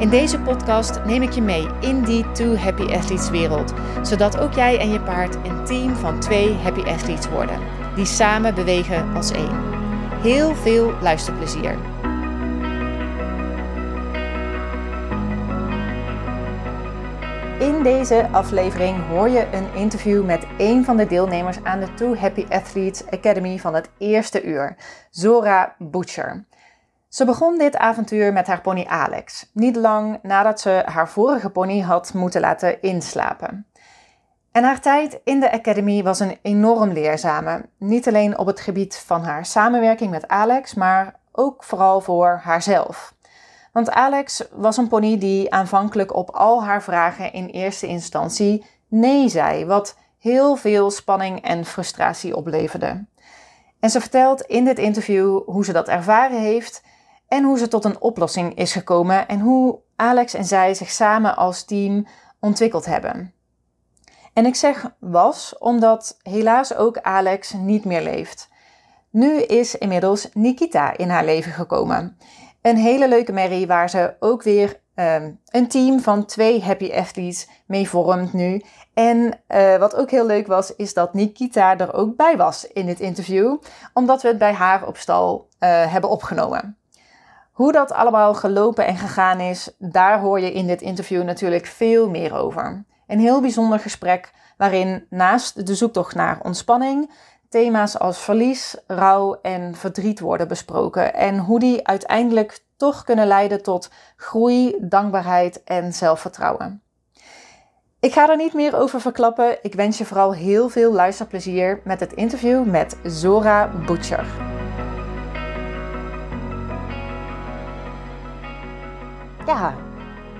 In deze podcast neem ik je mee in die Two Happy Athletes wereld, zodat ook jij en je paard een team van twee Happy Athletes worden, die samen bewegen als één. Heel veel luisterplezier. In deze aflevering hoor je een interview met een van de deelnemers aan de Two Happy Athletes Academy van het eerste uur, Zora Butcher. Ze begon dit avontuur met haar pony Alex, niet lang nadat ze haar vorige pony had moeten laten inslapen. En haar tijd in de Academy was een enorm leerzame, niet alleen op het gebied van haar samenwerking met Alex, maar ook vooral voor haarzelf. Want Alex was een pony die aanvankelijk op al haar vragen in eerste instantie nee zei, wat heel veel spanning en frustratie opleverde. En ze vertelt in dit interview hoe ze dat ervaren heeft en hoe ze tot een oplossing is gekomen en hoe Alex en zij zich samen als team ontwikkeld hebben. En ik zeg was omdat helaas ook Alex niet meer leeft. Nu is inmiddels Nikita in haar leven gekomen. Een hele leuke merrie waar ze ook weer um, een team van twee happy athletes mee vormt nu. En uh, wat ook heel leuk was, is dat Nikita er ook bij was in dit interview, omdat we het bij haar op stal uh, hebben opgenomen. Hoe dat allemaal gelopen en gegaan is, daar hoor je in dit interview natuurlijk veel meer over. Een heel bijzonder gesprek waarin naast de zoektocht naar ontspanning thema's als verlies, rouw en verdriet worden besproken en hoe die uiteindelijk toch kunnen leiden tot groei, dankbaarheid en zelfvertrouwen. Ik ga er niet meer over verklappen. Ik wens je vooral heel veel luisterplezier met het interview met Zora Butcher. Ja,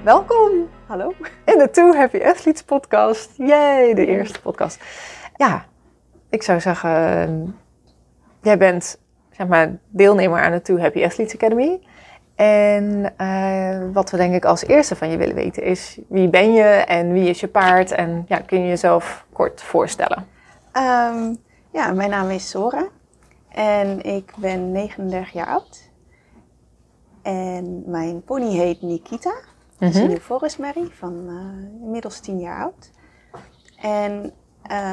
welkom. Hallo. In de Two Happy Athletes podcast. Yay, de eerste podcast. Ja, ik zou zeggen, jij bent zeg maar deelnemer aan de Two Happy Athletes Academy. En uh, wat we denk ik als eerste van je willen weten is, wie ben je en wie is je paard? En ja, kun je jezelf kort voorstellen? Um, ja, mijn naam is Sora en ik ben 39 jaar oud. En mijn pony heet Nikita. Dat is een Forest Mary van uh, inmiddels 10 jaar oud. En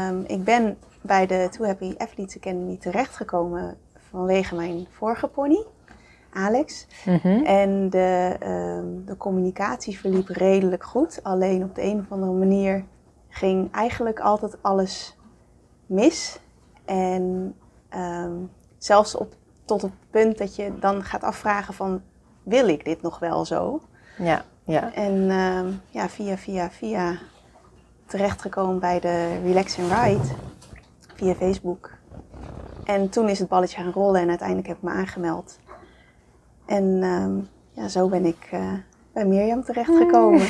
um, ik ben bij de Too Happy Athletes Academy terechtgekomen vanwege mijn vorige pony, Alex. Mm -hmm. En de, um, de communicatie verliep redelijk goed. Alleen op de een of andere manier ging eigenlijk altijd alles mis. En um, zelfs op, tot het punt dat je dan gaat afvragen van... wil ik dit nog wel zo? Ja, ja. En um, ja, via, via, via terechtgekomen bij de Relax and Ride via Facebook. En toen is het balletje gaan rollen en uiteindelijk heb ik me aangemeld. En um, ja, zo ben ik uh, bij Mirjam terechtgekomen.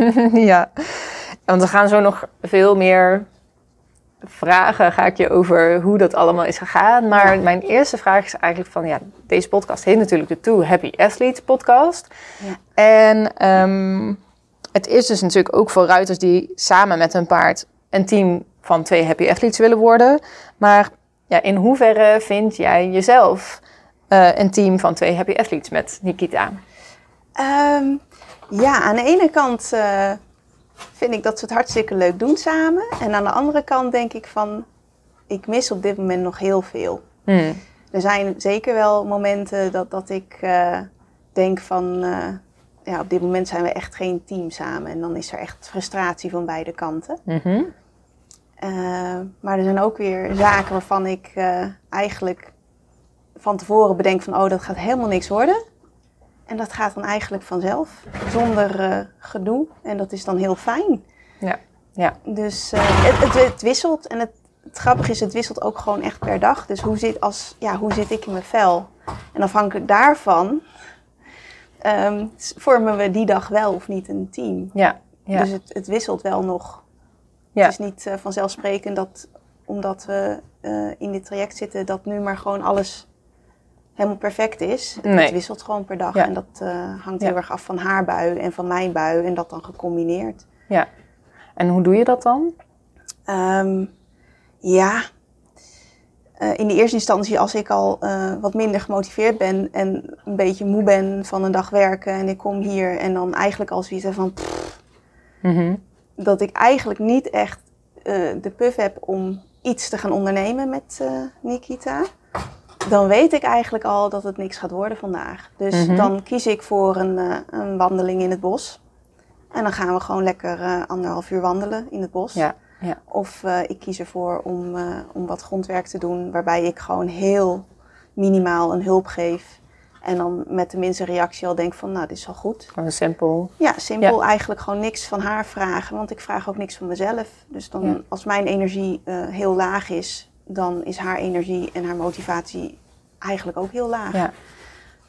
ja, want we gaan zo nog veel meer vragen ga ik je over hoe dat allemaal is gegaan. Maar mijn eerste vraag is eigenlijk van, ja, deze podcast heet natuurlijk de Two Happy Athletes podcast. Ja. En um, het is dus natuurlijk ook voor ruiters die samen met hun paard een team van twee happy athletes willen worden. Maar ja, in hoeverre vind jij jezelf uh, een team van twee happy athletes met Nikita? Um, ja, aan de ene kant uh, vind ik dat ze het hartstikke leuk doen samen. En aan de andere kant denk ik van, ik mis op dit moment nog heel veel. Hmm. Er zijn zeker wel momenten dat, dat ik uh, denk van, ja, op dit moment zijn we echt geen team samen. En dan is er echt frustratie van beide kanten. Mm -hmm. Uh, maar er zijn ook weer zaken waarvan ik eigenlijk van tevoren bedenk van oh, dat gaat helemaal niks worden. En dat gaat dan eigenlijk vanzelf, zonder uh, gedoe. En dat is dan heel fijn. Ja, ja. Dus het, het, het, wisselt. En het, het grappige is, het wisselt ook gewoon echt per dag. Dus hoe zit, als, ja, hoe zit ik in mijn vel? En afhankelijk daarvan um, vormen we die dag wel of niet een team. Ja, ja. Dus het, het wisselt wel nog Het is niet uh, vanzelfsprekend dat omdat we in dit traject zitten, dat nu maar gewoon alles helemaal perfect is. Nee. Het wisselt gewoon per dag. En dat uh, hangt heel erg af van haar bui en van mijn bui. En dat dan gecombineerd. Ja. En hoe doe je dat dan? Um, ja, uh, in de eerste instantie als ik al uh, wat minder gemotiveerd ben en een beetje moe ben van een dag werken en ik kom hier en dan eigenlijk al zoiets van mm -hmm. dat ik eigenlijk niet echt de puff heb om iets te gaan ondernemen met Nikita, dan weet ik eigenlijk al dat het niks gaat worden vandaag. Dus mm -hmm. dan kies ik voor een, een, wandeling in het bos en dan gaan we gewoon lekker anderhalf uur wandelen in het bos. Ja. Ja. Of uh, ik kies ervoor om, om wat grondwerk te doen waarbij ik gewoon heel minimaal een hulp geef. En dan met de minste reactie al denk van, nou, dit is al goed. Gewoon simpel. Ja, simpel. Ja. Eigenlijk gewoon niks van haar vragen, want ik vraag ook niks van mezelf. Dus dan, als mijn energie heel laag is, dan is haar energie en haar motivatie eigenlijk ook heel laag. Ja.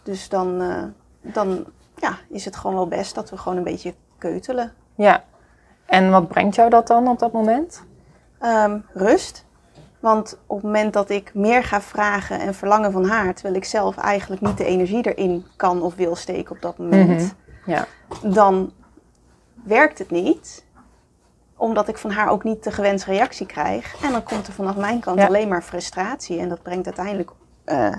Dus dan, dan ja, is het gewoon wel best dat we gewoon een beetje keutelen. Ja, en wat brengt jou dat dan op dat moment? Um, rust. Want op het moment dat ik meer ga vragen en verlangen van haar, terwijl ik zelf eigenlijk niet de energie erin kan of wil steken op dat moment, mm -hmm. ja. dan werkt het niet. Omdat ik van haar ook niet de gewenste reactie krijg. En dan komt er vanaf mijn kant ja. alleen maar frustratie. En dat brengt uiteindelijk uh,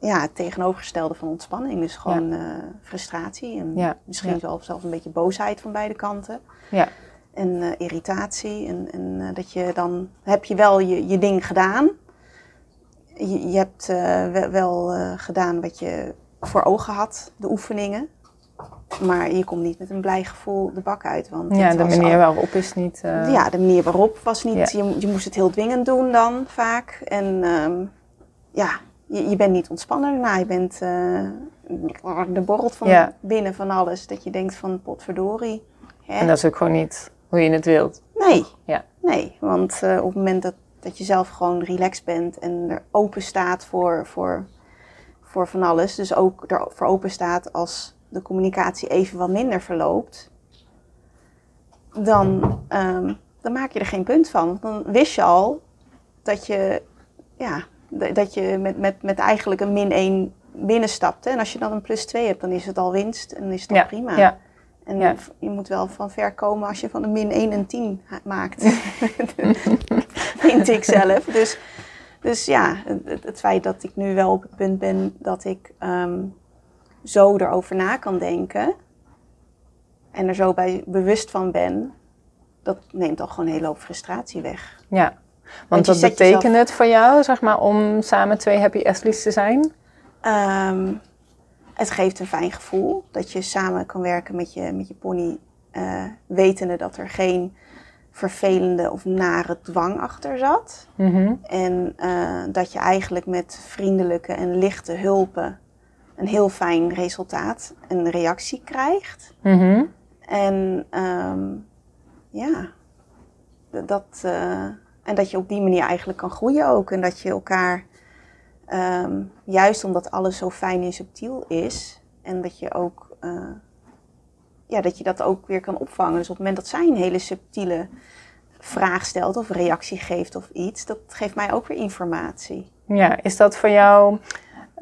ja, het tegenovergestelde van ontspanning. Dus gewoon ja. uh, frustratie en misschien zelfs een beetje boosheid van beide kanten. Ja en uh, irritatie. En, en dat je dan heb je wel je, je ding gedaan. Je, je hebt wel gedaan wat je voor ogen had, de oefeningen. Maar je komt niet met een blij gevoel de bak uit. Want ja, de manier al... waarop is niet. Ja, de manier waarop was niet. Ja. Je, je moest het heel dwingend doen dan vaak. En um, ja, je, je, bent niet ontspannen daarna. Je bent. de borrelt van ja. binnen van alles. Dat je denkt van potverdorie. Hè? En dat is ook gewoon niet hoe je het wilt. Nee. Ja. Nee, want uh, op het moment dat, dat je zelf gewoon relaxed bent en er open staat voor, voor, voor van alles, dus ook ervoor open staat als de communicatie even wat minder verloopt, dan, um, dan maak je er geen punt van. Dan wist je al dat je, ja, dat je met, met, met eigenlijk een min 1 binnenstapt. En als je dan een plus 2 hebt, dan is het al winst en is het al ja. prima. Ja. En ja. je moet wel van ver komen als je van een min 1 en 10 maakt. Vind ik zelf. Dus, dus ja, het, het, feit dat ik nu wel op het punt ben dat ik um, zo erover na kan denken. En er zo bij bewust van ben. Dat neemt al gewoon een hele hoop frustratie weg. Ja, want, wat betekent jezelf... het voor jou, zeg maar, om samen twee happy athletes te zijn? Um, het geeft een fijn gevoel dat je samen kan werken met je, met je pony, uh, wetende dat er geen vervelende of nare dwang achter zat. Mm -hmm. En uh, dat je eigenlijk met vriendelijke en lichte hulpen een heel fijn resultaat, een reactie krijgt. Mm -hmm. En um, ja, dat, uh, en dat je op die manier eigenlijk kan groeien ook. En dat je elkaar Um, juist omdat alles zo fijn en subtiel is. En dat je ook uh, ja, dat je dat ook weer kan opvangen. Dus op het moment dat zij een hele subtiele vraag stelt of reactie geeft of iets, dat geeft mij ook weer informatie. Ja, is dat voor jou,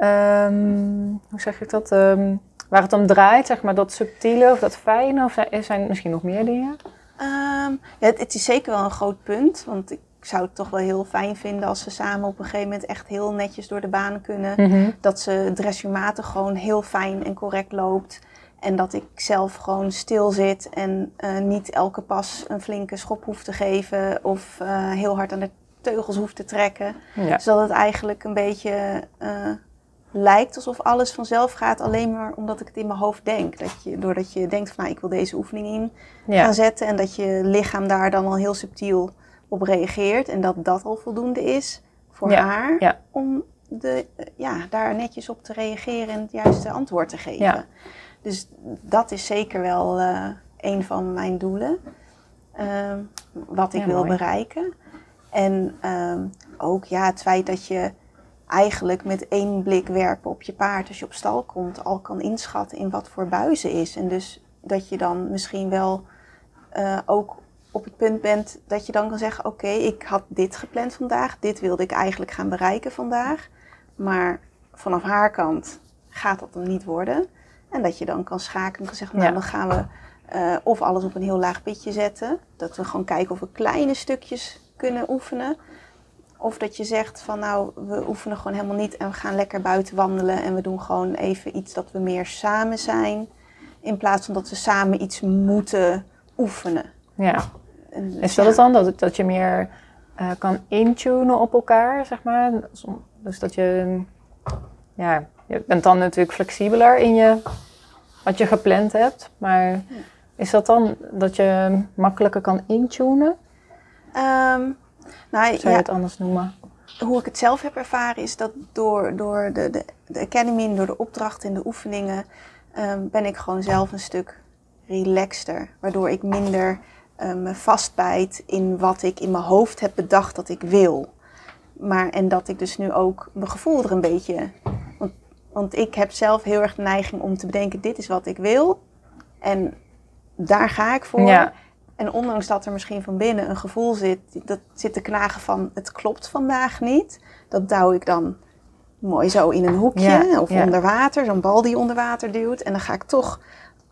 um, hoe zeg ik dat, um, waar het om draait, zeg maar dat subtiele of dat fijne? Of zijn er misschien nog meer dingen? Um, ja, het, het, is zeker wel een groot punt, want ik zou het toch wel heel fijn vinden als ze samen op een gegeven moment echt heel netjes door de baan kunnen. Mm -hmm. Dat ze dressuurmatig gewoon heel fijn en correct loopt. En dat ik zelf gewoon stil zit en uh, niet elke pas een flinke schop hoef te geven of uh, heel hard aan de teugels hoef te trekken. Ja. Zodat het eigenlijk een beetje uh, lijkt alsof alles vanzelf gaat, alleen maar omdat ik het in mijn hoofd denk. Dat je, doordat je denkt van nou, ik wil deze oefening in ja. gaan zetten en dat je lichaam daar dan al heel subtiel op reageert en dat dat al voldoende is voor ja, haar ja. om de, ja, daar netjes op te reageren en het juiste antwoord te geven. Dus dat is zeker wel uh, een van mijn doelen, uh, wat ik wil mooi. bereiken. En um, ook ja, het feit dat je eigenlijk met één blik werpen op je paard als je op stal komt al kan inschatten in wat voor buizen is. En dus dat je dan misschien wel uh, ook op het punt bent dat je dan kan zeggen: Oké, ik had dit gepland vandaag, dit wilde ik eigenlijk gaan bereiken vandaag, maar vanaf haar kant gaat dat dan niet worden. En dat je dan kan schakelen en kan zeggen: Nou, dan gaan we uh, of alles op een heel laag pitje zetten, dat we gewoon kijken of we kleine stukjes kunnen oefenen. Of dat je zegt van nou, we oefenen gewoon helemaal niet en we gaan lekker buiten wandelen en we doen gewoon even iets dat we meer samen zijn. In plaats van dat we samen iets moeten oefenen. Ja. is dat het dan? Dat, dat je meer uh, kan intunen op elkaar, zeg maar? Dus dat je, ja, je bent dan natuurlijk flexibeler in je, wat je gepland hebt. Maar is dat dan dat je makkelijker kan intunen? Um, nou, Zou je het anders noemen? Hoe ik het zelf heb ervaren is dat door, door de, de, de academy en door de opdrachten en de oefeningen um, ben ik gewoon zelf een stuk relaxter. Waardoor ik minder um, me vastbijt in wat ik in mijn hoofd heb bedacht dat ik wil. Maar, en dat ik dus nu ook mijn gevoel er een beetje. Want, want ik heb zelf heel erg de neiging om te bedenken: dit is wat ik wil. En daar ga ik voor. Ja. En ondanks dat er misschien van binnen een gevoel zit, dat zit te knagen van het klopt vandaag niet. Dat douw ik dan mooi zo in een hoekje of onder water, zo'n bal die onder water duwt. En dan ga ik toch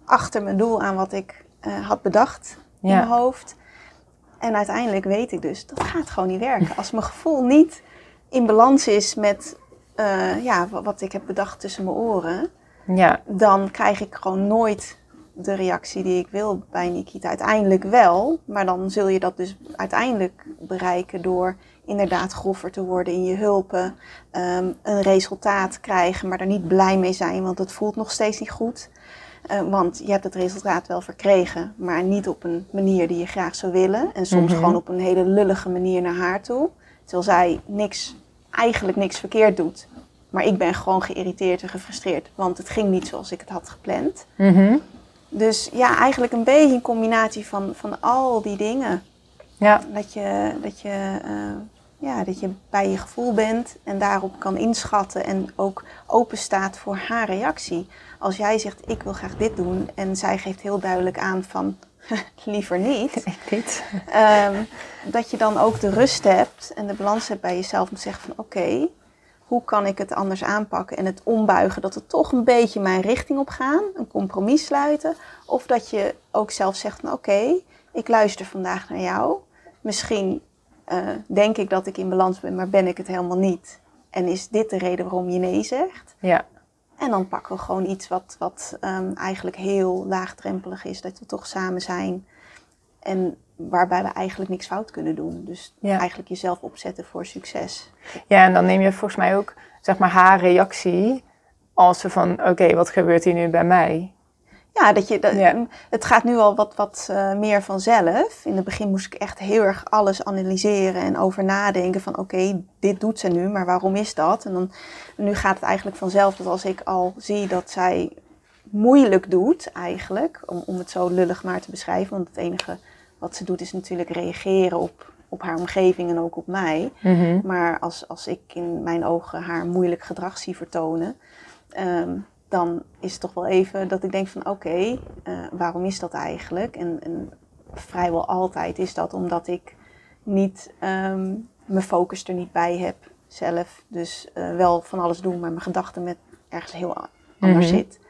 achter mijn doel aan wat ik uh, had bedacht in mijn hoofd. En uiteindelijk weet ik dus, dat gaat gewoon niet werken. Als mijn gevoel niet in balans is met uh, ja, wat ik heb bedacht tussen mijn oren, ja. dan krijg ik gewoon nooit de reactie die ik wil bij Nikita. Uiteindelijk wel, maar dan zul je dat dus uiteindelijk bereiken door inderdaad groffer te worden in je hulpen. Um, een resultaat krijgen, maar er niet blij mee zijn, want het voelt nog steeds niet goed. Uh, want je hebt het resultaat wel verkregen, maar niet op een manier die je graag zou willen. En soms mhm. gewoon op een hele lullige manier naar haar toe. Terwijl zij niks, eigenlijk niks verkeerd doet. Maar ik ben gewoon geïrriteerd en gefrustreerd, want het ging niet zoals ik het had gepland. Mm dus ja, eigenlijk een beetje een combinatie van, van al die dingen. Ja. Dat je, dat, je, uh, ja, dat je bij je gevoel bent en daarop kan inschatten en ook open staat voor haar reactie. Als jij zegt, ik wil graag dit doen en zij geeft heel duidelijk aan van, liever niet. niet. Um, dat je dan ook de rust hebt en de balans hebt bij jezelf om te zeggen van, oké, hoe kan ik het anders aanpakken en het ombuigen dat het toch een beetje mijn richting op gaan, een compromis sluiten. Of dat je ook zelf zegt, nou, oké, ik luister vandaag naar jou. Misschien uh, denk ik dat ik in balans ben, maar ben ik het helemaal niet. En is dit de reden waarom je nee zegt? Ja. En dan pakken we gewoon iets wat, wat um, eigenlijk heel laagdrempelig is, dat we toch samen zijn. En waarbij we eigenlijk niks fout kunnen doen. Dus eigenlijk jezelf opzetten voor succes. Ja, en dan neem je volgens mij ook zeg maar haar reactie als ze van oké, wat gebeurt hier nu bij mij? Ja, dat je, dat, ja. het gaat nu al wat, wat uh, meer vanzelf. In het begin moest ik echt heel erg alles analyseren en over nadenken van oké, dit doet ze nu, maar waarom is dat? En dan, nu gaat het eigenlijk vanzelf dat als ik al zie dat zij moeilijk doet eigenlijk, om, om het zo lullig maar te beschrijven, want het enige wat ze doet is natuurlijk reageren op, op haar omgeving en ook op mij. Mhm. Maar als, als ik in mijn ogen haar moeilijk gedrag zie vertonen, ehm, dan is het toch wel even dat ik denk van oké, eh, waarom is dat eigenlijk? En, en, vrijwel altijd is dat omdat ik niet um, mijn focus er niet bij heb zelf. Dus uh, wel van alles doen, maar mijn gedachten met ergens heel anders mm zit.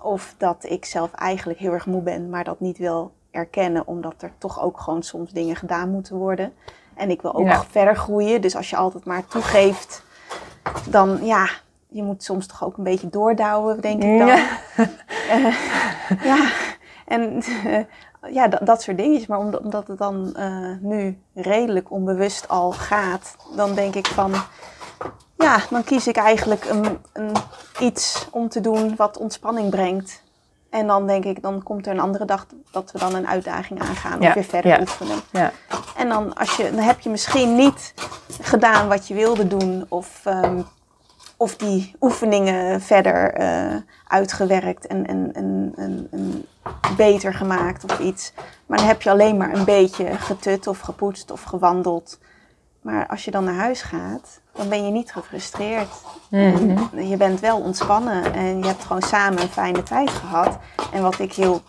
Of dat ik zelf eigenlijk heel erg moe ben, maar dat niet wil erkennen, omdat er toch ook gewoon soms dingen gedaan moeten worden. En ik wil ook verder groeien. Dus als je altijd maar toegeeft, dan ja, je moet soms toch ook een beetje doordouwen, denk ik dan. Ja, uh, ja. en uh, ja, dat, soort dingetjes. Maar omdat, omdat het dan uh, nu redelijk onbewust al gaat, dan denk ik van, ja, dan kies ik eigenlijk een, een, iets om te doen wat ontspanning brengt. En dan denk ik, dan komt er een andere dag dat we dan een uitdaging aangaan of weer verder ja. oefenen. Ja. En dan, als je, dan heb je misschien niet gedaan wat je wilde doen of, um, of die oefeningen verder uh, uitgewerkt en, en, en, en, en, beter gemaakt of iets. Maar dan heb je alleen maar een beetje getut of gepoetst of gewandeld. Maar als je dan naar huis gaat, dan ben je niet gefrustreerd. Mhm. Je bent wel ontspannen en je hebt gewoon samen een fijne tijd gehad. En wat ik heel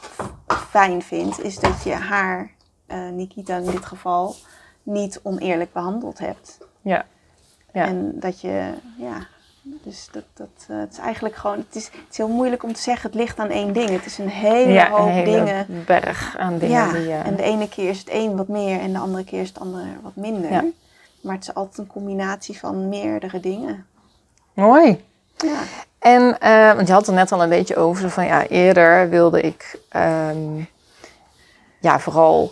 fijn vind, is dat je haar eh, Nikita in dit geval niet oneerlijk behandeld hebt. Ja. ja. En dat je, ja, dus dat, dat, eh, het is eigenlijk gewoon, het is, het is heel moeilijk om te zeggen, het ligt aan één ding. Het is een hele ja, hoop een hele dingen. berg aan dingen. Ja, die, eh, en de ene keer is het een wat meer en de andere keer is het ander wat minder. Ja. Maar het is altijd een combinatie van meerdere dingen. Mooi. Ja, En, eh, want je had het net al een beetje over, van ja, eerder wilde ik ehm, ja, vooral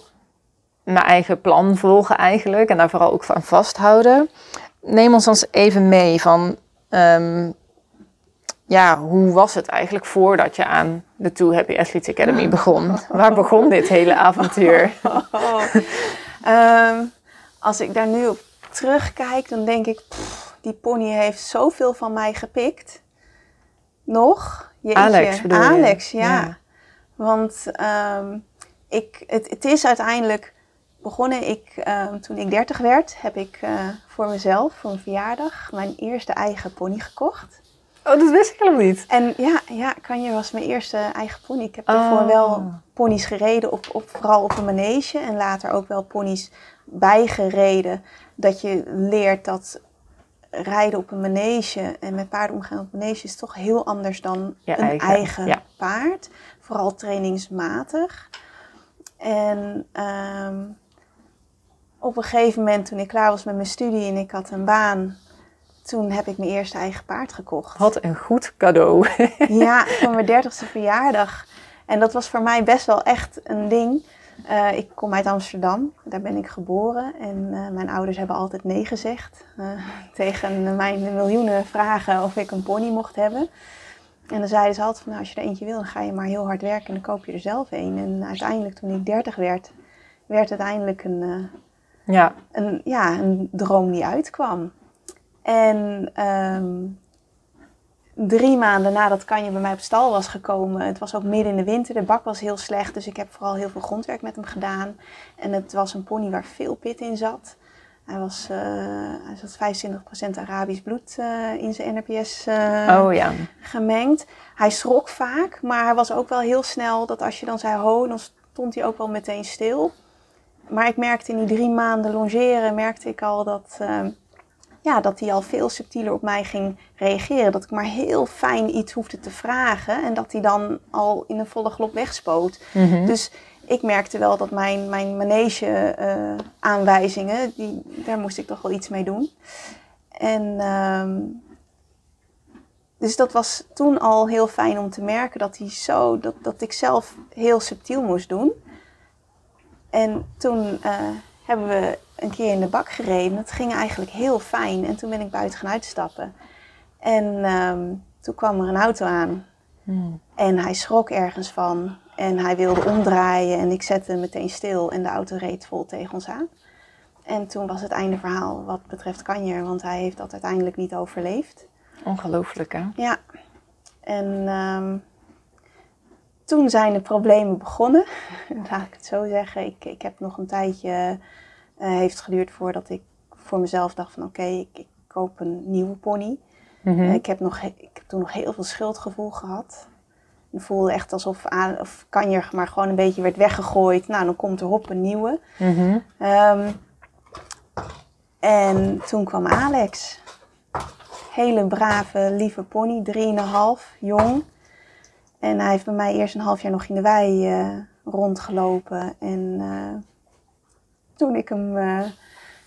mijn eigen plan volgen eigenlijk en daar vooral ook van vasthouden. Neem ons dan eens even mee van, ehm, ja, hoe was het eigenlijk voordat je aan de Too Happy Athletes Academy begon? Waar begon dit hele avontuur? Ehm, als ik daar nu op terugkijk, dan denk ik, pff, die pony heeft zoveel van mij gepikt. Nog? Jeetje. Alex bedoel je? Alex, ja. Ja. Want ehm, ik, het, het is uiteindelijk begonnen, ik, ehm, toen ik 30 werd, heb ik eh, voor mezelf, voor mijn verjaardag, mijn eerste eigen pony gekocht. Oh, dat wist ik helemaal niet. En ja, ja Kanje was mijn eerste eigen pony. Ik heb Oh. daarvoor wel ponies gereden, op, op, vooral op een manege. En later ook wel ponies bijgereden. Dat je leert dat rijden op een manege en met paarden omgaan op een manege is toch heel anders dan Ja, een eigen, eigen, ja. paard. Vooral trainingsmatig. En ehm, op een gegeven moment, toen ik klaar was met mijn studie en ik had een baan, toen heb ik mijn eerste eigen paard gekocht. Wat een goed cadeau. Ja, voor mijn dertigste verjaardag. En dat was voor mij best wel echt een ding. Eh, ik kom uit Amsterdam, daar ben ik geboren. En eh, mijn ouders hebben altijd nee gezegd. eh, tegen mijn miljoenen vragen of ik een pony mocht hebben. En dan zeiden ze altijd van, nou, als je er eentje wil, dan ga je maar heel hard werken en dan koop je er zelf een. En uiteindelijk, toen ik dertig werd, werd het eindelijk een, ja, een, ja, een droom die uitkwam. En ehm, drie maanden nadat Kanje bij mij op stal was gekomen, het was ook midden in de winter, de bak was heel slecht, dus ik heb vooral heel veel grondwerk met hem gedaan. En het was een pony waar veel pit in zat. Hij, was, eh, hij zat 25% Arabisch bloed eh, in zijn NRPS eh, oh ja. gemengd. Hij schrok vaak, maar hij was ook wel heel snel dat als je dan zei ho, dan stond hij ook wel meteen stil. Maar ik merkte in die drie maanden longeren, merkte ik al dat, ja, dat hij al veel subtieler op mij ging reageren. Dat ik maar heel fijn iets hoefde te vragen en dat hij dan al in een volle glop wegspoot. Mhm. Dus ik merkte wel dat mijn, mijn manege eh, aanwijzingen, die, daar moest ik toch wel iets mee doen. En ehm, dus dat was toen al heel fijn om te merken dat hij zo, dat, dat ik zelf heel subtiel moest doen. En toen eh, hebben we een keer in de bak gereden. Dat ging eigenlijk heel fijn. En toen ben ik buiten gaan uitstappen. En ehm, toen kwam er een auto aan. Hmm. En hij schrok ergens van. En hij wilde omdraaien. En ik zette hem meteen stil. En de auto reed vol tegen ons aan. En toen was het einde verhaal wat betreft Kanjer. Want hij heeft dat uiteindelijk niet overleefd. Ongelooflijk hè? Ja. En ehm, toen zijn de problemen begonnen. Laat ik het zo zeggen. Ik, ik heb nog een tijdje... eh, heeft geduurd voordat ik voor mezelf dacht van... Oké, ik, ik koop een nieuwe pony. Mhm. Eh, Ik heb, nog, ik heb toen nog heel veel schuldgevoel gehad. Het voelde echt alsof aan, of Kanjer maar gewoon een beetje werd weggegooid. Nou, dan komt er hop een nieuwe. Mhm. Ehm, en toen kwam Alex. Hele brave, lieve pony, 3,5, jong. En hij heeft bij mij eerst een half jaar nog in de wei eh, rondgelopen. En toen ik hem eh,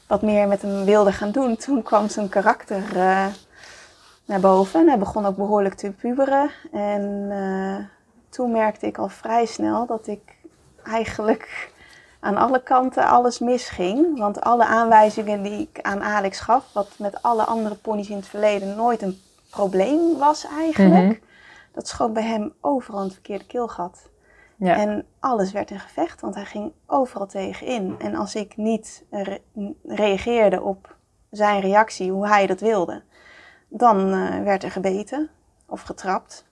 wat meer met hem wilde gaan doen, toen kwam zijn karakter eh, naar boven. En hij begon ook behoorlijk te puberen. En eh, toen merkte ik al vrij snel dat ik eigenlijk aan alle kanten alles misging. Want alle aanwijzingen die ik aan Alex gaf, wat met alle andere ponies in het verleden nooit een probleem was eigenlijk, Mhm. dat schoot bij hem overal in het verkeerde keelgat. Ja. En alles werd een gevecht, want hij ging overal tegenin. En als ik niet re- reageerde op zijn reactie, hoe hij dat wilde, dan eh, werd er gebeten of getrapt.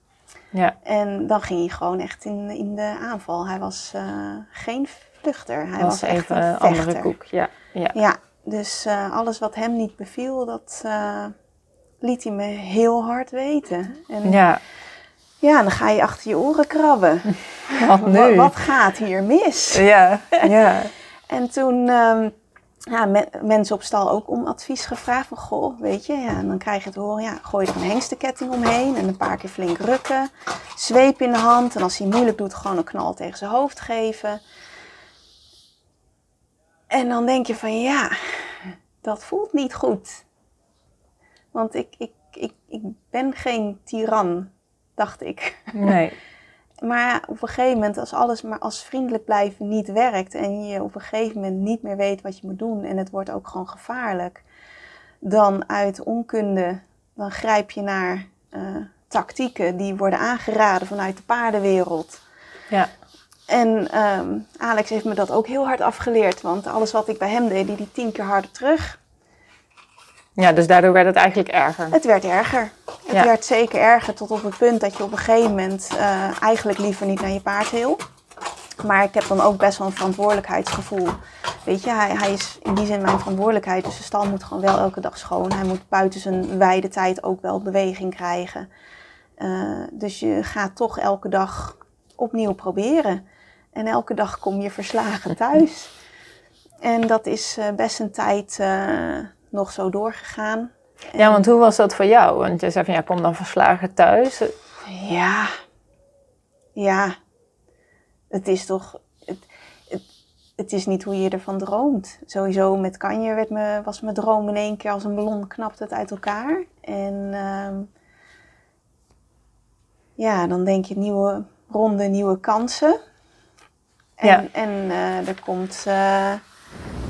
ja. En dan ging hij gewoon echt in, in de aanval. Hij was eh, geen vluchter. Hij was was, echt even een een andere vechter. koek. Ja. Ja. Ja, dus eh, alles wat hem niet beviel, dat liet hij me heel hard weten. En ja. Ja. dan ga je achter je oren krabben. Wat Wa- nu? Wat, gaat hier mis? Ja. Ja. En toen ehm, ja, me- mensen op stal ook om advies gevraagd. Van goh, weet je, ja, en dan krijg je te horen, ja, gooi er een hengstenketting omheen. En een paar keer flink rukken. Zweep in de hand. En als hij moeilijk doet, gewoon een knal tegen zijn hoofd geven. En dan denk je van ja, dat voelt niet goed. Want ik, ik, ik, ik ben geen tiran, dacht ik. Nee. Maar op een gegeven moment, als alles maar als vriendelijk blijven niet werkt en je op een gegeven moment niet meer weet wat je moet doen en het wordt ook gewoon gevaarlijk, dan uit onkunde, dan grijp je naar eh, tactieken die worden aangeraden vanuit de paardenwereld. Ja. En ehm, Alex heeft me dat ook heel hard afgeleerd, want alles wat ik bij hem deed, die die tien keer harder terug. Ja, dus daardoor werd het eigenlijk erger. Het werd erger. Het Ja. werd zeker erger tot op het punt dat je op een gegeven moment eh, eigenlijk liever niet naar je paard wil. Maar ik heb dan ook best wel een verantwoordelijkheidsgevoel. Weet je, hij, hij is in die zin mijn verantwoordelijkheid. Dus de stal moet gewoon wel elke dag schoon. Hij moet buiten zijn wijde tijd ook wel beweging krijgen. Eh, dus je gaat toch elke dag opnieuw proberen. En elke dag kom je verslagen thuis. En dat is eh, best een tijd nog zo doorgegaan. Ja, want hoe was dat voor jou? Want je zei van ja, kom dan verslagen thuis. Ja, ja. Het is toch. Het, het, het is niet hoe je ervan droomt. Sowieso met Kanje werd me, was mijn droom in één keer als een ballon knapt het uit elkaar. En ehm, ja, dan denk je nieuwe ronde, nieuwe kansen. En, Ja. en eh, er komt eh,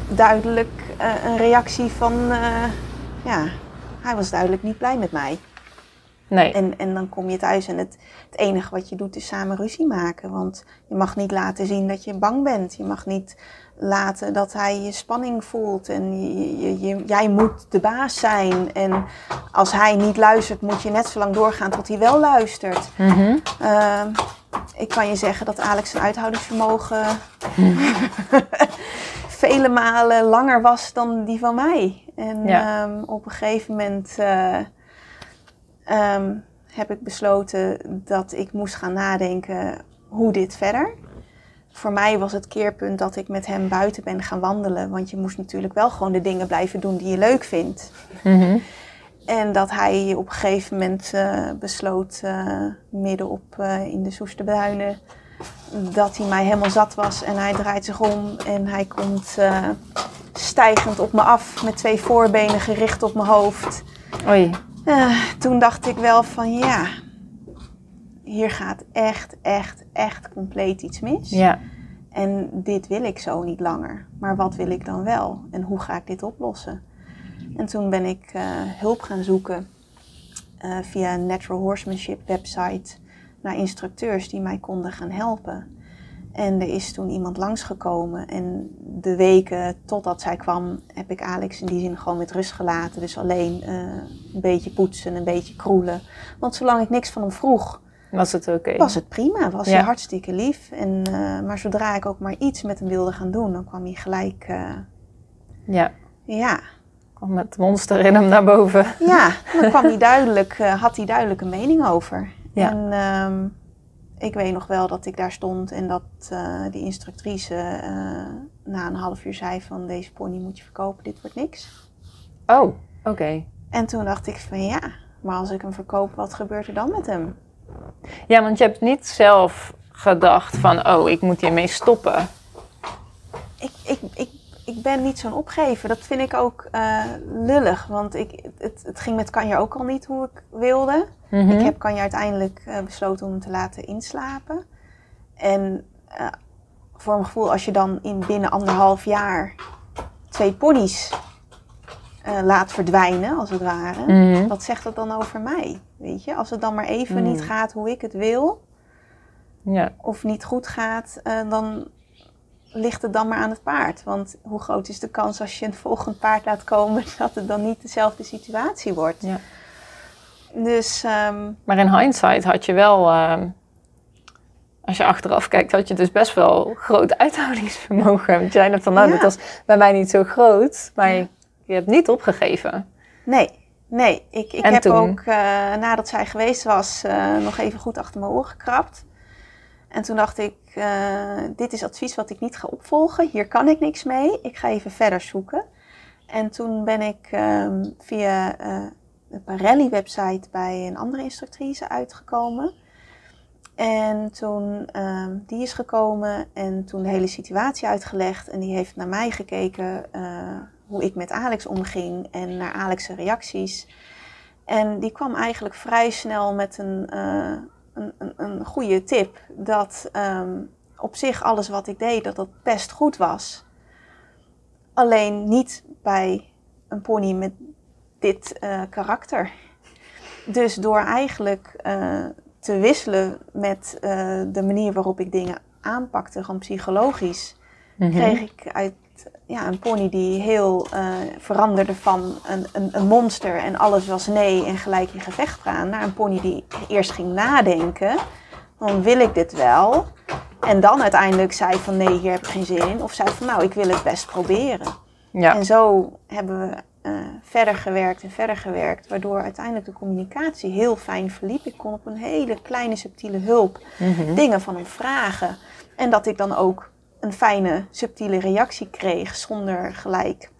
duidelijk een reactie van. eh, ja, hij was duidelijk niet blij met mij. Nee. En, en dan kom je thuis en het, het enige wat je doet is samen ruzie maken. Want je mag niet laten zien dat je bang bent. Je mag niet laten dat hij je spanning voelt. En je, je, je- jij moet de baas zijn. En als hij niet luistert, moet je net zo lang doorgaan tot hij wel luistert. Mhm. Ehm, ik kan je zeggen dat Alex zijn uithoudingsvermogen vele malen langer was dan die van mij. En Ja. ehm, op een gegeven moment eh, ehm, heb ik besloten dat ik moest gaan nadenken hoe dit verder. Voor mij was het keerpunt dat ik met hem buiten ben gaan wandelen. Want je moest natuurlijk wel gewoon de dingen blijven doen die je leuk vindt. Mhm. En dat hij op een gegeven moment eh, besloot, eh, midden op in de Soesterduinen, dat hij mij helemaal zat was. En hij draait zich om en hij komt eh, stijgend op me af met twee voorbenen gericht op mijn hoofd. Oei. Eh, toen dacht ik wel van ja, hier gaat echt, echt, echt compleet iets mis. Ja. En dit wil ik zo niet langer. Maar wat wil ik dan wel? En hoe ga ik dit oplossen? En toen ben ik eh, hulp gaan zoeken via een Natural Horsemanship website naar instructeurs die mij konden gaan helpen. En er is toen iemand langsgekomen. En de weken totdat zij kwam, heb ik Alex in die zin gewoon met rust gelaten. Dus alleen eh, een beetje poetsen, een beetje kroelen. Want zolang ik niks van hem vroeg, Was het oké? was het prima. Was Ja. hij hartstikke lief. En, eh, maar zodra ik ook maar iets met hem wilde gaan doen, dan kwam hij gelijk, eh, Ja. ja. Kwam met het monster in hem naar boven. Ja, dan kwam hij duidelijk, had hij duidelijk een mening over. Ja. En ehm, ik weet nog wel dat ik daar stond en dat eh, die instructrice eh, na een half uur zei van deze pony moet je verkopen, dit wordt niks. Oh, oké. En toen dacht ik van ja, maar als ik hem verkoop, wat gebeurt er dan met hem? Ja, want je hebt niet zelf gedacht van, oh, ik moet hiermee stoppen. ik, ik, ik, ik ben niet zo'n opgever. Dat vind ik ook eh, lullig. Want ik, het, het ging met Kanja ook al niet hoe ik wilde. Mhm. Ik heb Kanja uiteindelijk eh, besloten om hem te laten inslapen. En eh, voor mijn gevoel, als je dan in binnen anderhalf jaar twee ponies laat verdwijnen, als het ware. Mhm. Wat zegt dat dan over mij? Weet je, als het dan maar even Mm. niet gaat hoe ik het wil, Ja. of niet goed gaat, dan ligt het dan maar aan het paard. Want hoe groot is de kans als je een volgend paard laat komen dat het dan niet dezelfde situatie wordt? Ja. Dus ehm, Maar in hindsight had je wel, ehm, als je achteraf kijkt, had je dus best wel groot uithoudingsvermogen. Want zei net van, nou, Ja. dat was bij mij niet zo groot, maar je, je hebt niet opgegeven. nee, nee. Ik, ik En heb toen? ook, eh, nadat zij geweest was, eh, nog even goed achter mijn oren gekrapt. En toen dacht ik, uh, dit is advies wat ik niet ga opvolgen. Hier kan ik niks mee. Ik ga even verder zoeken. En toen ben ik um, via de Parelli-website bij een andere instructrice uitgekomen. En toen um, die is gekomen en toen de hele situatie uitgelegd. En die heeft naar mij gekeken uh, hoe ik met Alex omging en naar Alex' reacties. En die kwam eigenlijk vrij snel met een, een, een, een, goede tip. Dat um, op zich alles wat ik deed, dat dat best goed was. Alleen niet bij een pony met dit uh, karakter. Dus door eigenlijk uh, te wisselen met uh, de manier waarop ik dingen aanpakte, gewoon psychologisch, mm -hmm. kreeg ik uit ja, een pony die heel veranderde van een, een, een, monster en alles was nee en gelijk in gevecht gaan, naar een pony die eerst ging nadenken, dan wil ik dit wel. En dan uiteindelijk zei van nee, hier heb ik geen zin in. Of zei van nou, ik wil het best proberen. Ja. En zo hebben we uh, verder gewerkt en verder gewerkt, waardoor uiteindelijk de communicatie heel fijn verliep. Ik kon op een hele kleine subtiele hulp mm-hmm. dingen van hem vragen. En dat ik dan ook een fijne subtiele reactie kreeg zonder gelijk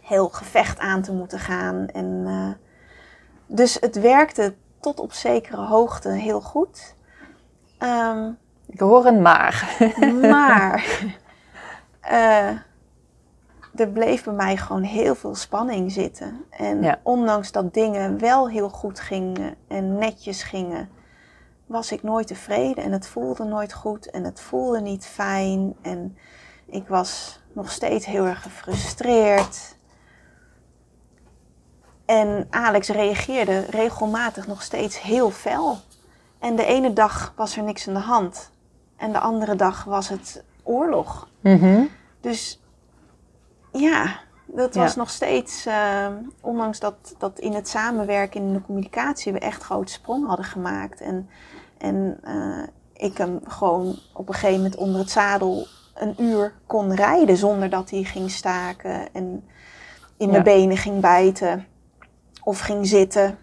heel gevecht aan te moeten gaan. En, uh, dus het werkte tot op zekere hoogte heel goed. Um, ik hoor een maar. Maar. Uh, er bleef bij mij gewoon heel veel spanning zitten. En ja. ondanks dat dingen wel heel goed gingen en netjes gingen, was ik nooit tevreden en het voelde nooit goed en het voelde niet fijn. En ik was nog steeds heel erg gefrustreerd. En Alex reageerde regelmatig nog steeds heel fel. En de ene dag was er niks aan de hand. En de andere dag was het oorlog. Mm-hmm. Dus ja, dat was ja. nog steeds, uh, ondanks dat, dat in het samenwerken, in de communicatie, we echt grote sprong hadden gemaakt. En, en uh, ik hem gewoon op een gegeven moment onder het zadel een uur kon rijden zonder dat hij ging staken en in mijn ja. benen ging bijten of ging zitten.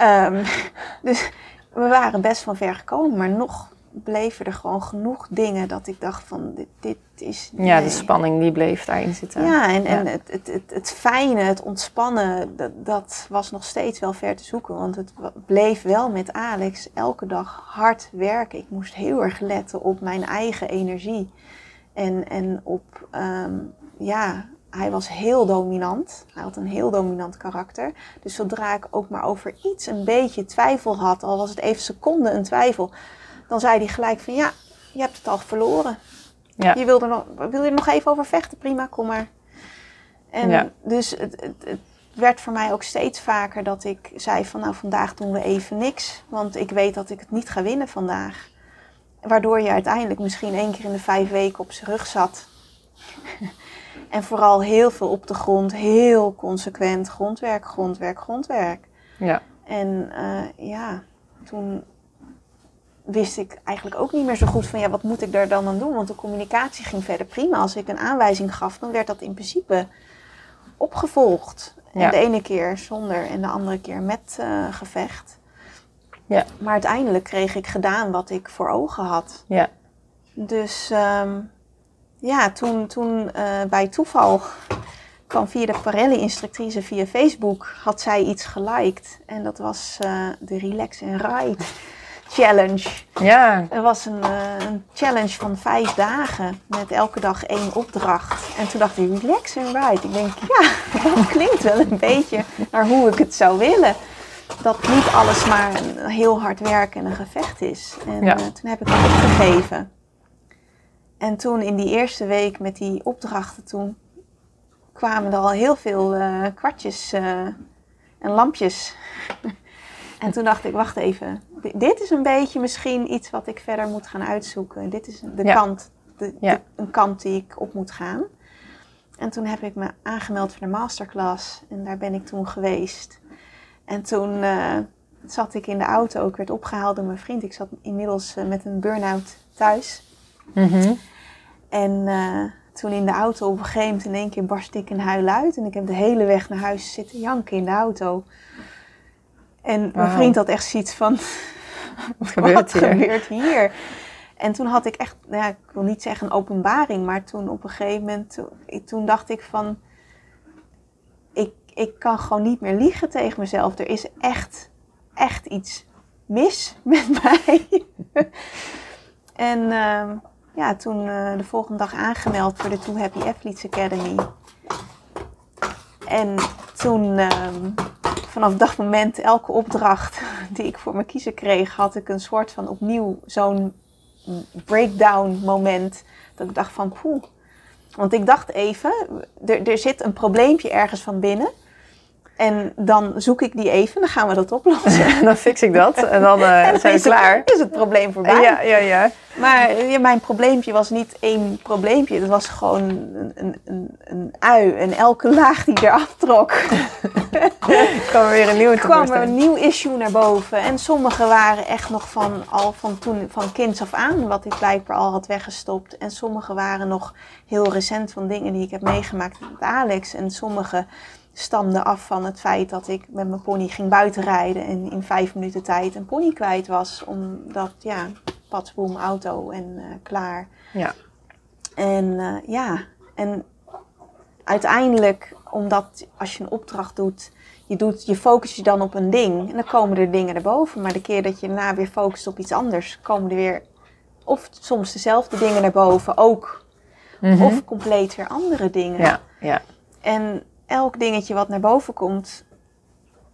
um, dus we waren best van ver gekomen, maar nog bleven er gewoon genoeg dingen dat ik dacht van dit, dit is... Nee. Ja, de spanning die bleef daarin zitten. Ja, en, en Het, het, het, het fijne, het ontspannen, dat, dat was nog steeds wel ver te zoeken. Want het bleef wel met Alex elke dag hard werken. Ik moest heel erg letten op mijn eigen energie. En, en op, um, ja, hij was heel dominant. Hij had een heel dominant karakter. Dus zodra ik ook maar over iets een beetje twijfel had, al was het even seconde een twijfel, dan zei hij gelijk van ja, je hebt het al verloren. Ja. Je wil er, nog, wil je er nog even over vechten? Prima, kom maar. En ja. dus het, het, het, werd voor mij ook steeds vaker dat ik zei van nou vandaag doen we even niks. Want ik weet dat ik het niet ga winnen vandaag. Waardoor je uiteindelijk misschien één keer in de vijf weken op zijn rug zat. en vooral heel veel op de grond, heel consequent grondwerk, grondwerk, grondwerk. Ja. En uh, ja, toen wist ik eigenlijk ook niet meer zo goed van ja, wat moet ik daar dan aan doen? Want de communicatie ging verder prima. Als ik een aanwijzing gaf, dan werd dat in principe opgevolgd. En ja. de ene keer zonder en de andere keer met uh, gevecht. Ja. Maar uiteindelijk kreeg ik gedaan wat ik voor ogen had. Ja. Dus um, ja, toen, toen uh, bij toeval kwam via de Parelli-instructrice via Facebook, had zij iets geliked. En dat was uh, de Relax and Ride challenge. Ja. Er was een, uh, een, challenge van vijf dagen met elke dag één opdracht. En toen dacht ik, relax and ride. Ik denk, ja, dat klinkt wel een beetje naar hoe ik het zou willen. Dat niet alles maar een heel hard werken en een gevecht is. En ja. uh, toen heb ik het opgegeven. En toen in die eerste week met die opdrachten, toen kwamen er al heel veel uh, kwartjes en lampjes en toen dacht ik, wacht even, dit is een beetje misschien iets wat ik verder moet gaan uitzoeken. Dit is de kant, de, ja. de, een kant die ik op moet gaan. En toen heb ik me aangemeld voor de masterclass en daar ben ik toen geweest. En toen uh, zat ik in de auto, ik werd opgehaald door mijn vriend. Ik zat inmiddels uh, met een burn-out thuis. Mm -hmm. En uh, toen in de auto op een gegeven moment in één keer barst ik een huil uit. En ik heb de hele weg naar huis zitten janken in de auto. En mijn vriend had echt zoiets van, wat gebeurt, wat hier? gebeurt hier? En toen had ik echt, nou ja, ik wil niet zeggen een openbaring, maar toen op een gegeven moment, toen, toen dacht ik van, ik, ik kan gewoon niet meer liegen tegen mezelf. Er is echt, echt iets mis met mij. en ehm, ja, toen eh, de volgende dag aangemeld voor de Too Happy Athletes Academy. En toen, ehm, vanaf dat moment, elke opdracht die ik voor me kiezen kreeg, had ik een soort van opnieuw zo'n breakdown moment. Dat ik dacht van, poeh. Want ik dacht even, er, er zit een probleempje ergens van binnen. En dan zoek ik die even, dan gaan we dat oplossen. dan fix ik dat en dan uh, zijn we klaar. Het, is het probleem voorbij. Ja, ja, ja. Maar ja, mijn probleempje was niet één probleempje. Het was gewoon een, een, een, een ui. En elke laag die eraf trok... kwam er weer een nieuwe kwam er een nieuw issue naar boven. En sommige waren echt nog van, al van, toen, van kinds af aan... wat ik blijkbaar al had weggestopt. En sommige waren nog heel recent van dingen die ik heb meegemaakt met Alex. En sommige stamde af van het feit dat ik met mijn pony ging buitenrijden en in vijf minuten tijd een pony kwijt was. Omdat, ja, patsboom, auto en uh, klaar. Ja. En uh, ja, en uiteindelijk, omdat als je een opdracht doet, je, doet, je focus je dan op een ding en dan komen er dingen erboven. Maar de keer dat je daarna weer focust op iets anders, komen er weer of soms dezelfde dingen naar boven ook. Mm -hmm. Of compleet weer andere dingen. Ja, ja. En elk dingetje wat naar boven komt,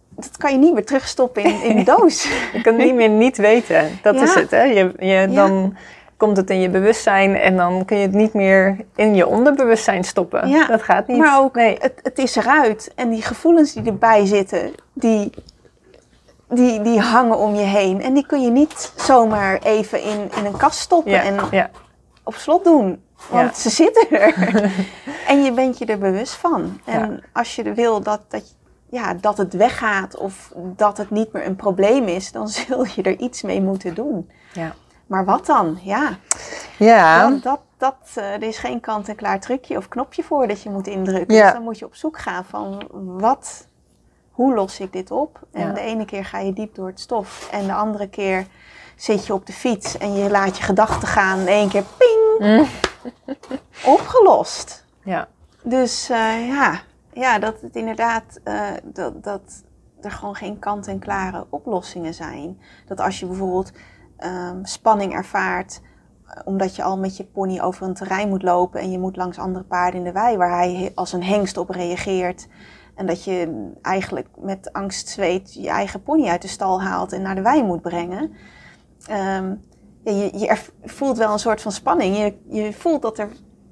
dat kan je niet meer terugstoppen in, in de doos. je kan het niet meer niet weten. Dat Ja. is het, hè? Je, je, dan komt het in je bewustzijn en dan kun je het niet meer in je onderbewustzijn stoppen. Ja, Dat gaat niet. Maar ook, nee. het, het is eruit. En die gevoelens die erbij zitten, die, die, die hangen om je heen. En die kun je niet zomaar even in, in een kast stoppen Ja, en ja, op slot doen. Want Ja. ze zitten er. en je bent je er bewust van. En Ja. als je wil dat, dat, ja, dat het weggaat of dat het niet meer een probleem is, dan zul je er iets mee moeten doen. ja. Maar wat dan? Ja, Ja, dat, dat, dat, eh, er is geen kant-en-klaar trucje of knopje voor dat je moet indrukken. Ja. Dus dan moet je op zoek gaan van wat, hoe los ik dit op? En Ja. de ene keer ga je diep door het stof en de andere keer zit je op de fiets en je laat je gedachten gaan. In één keer ping, Mm. opgelost. ja. Dus eh, ja, ja, dat het inderdaad eh, dat, dat er gewoon geen kant-en-klare oplossingen zijn. Dat als je bijvoorbeeld ehm, spanning ervaart, eh, omdat je al met je pony over een terrein moet lopen en je moet langs andere paarden in de wei waar hij als een hengst op reageert. En dat je eigenlijk met angst zweet je eigen pony uit de stal haalt en naar de wei moet brengen. Ehm, ja, je, je voelt wel een soort van spanning. Je, je voelt dat, er,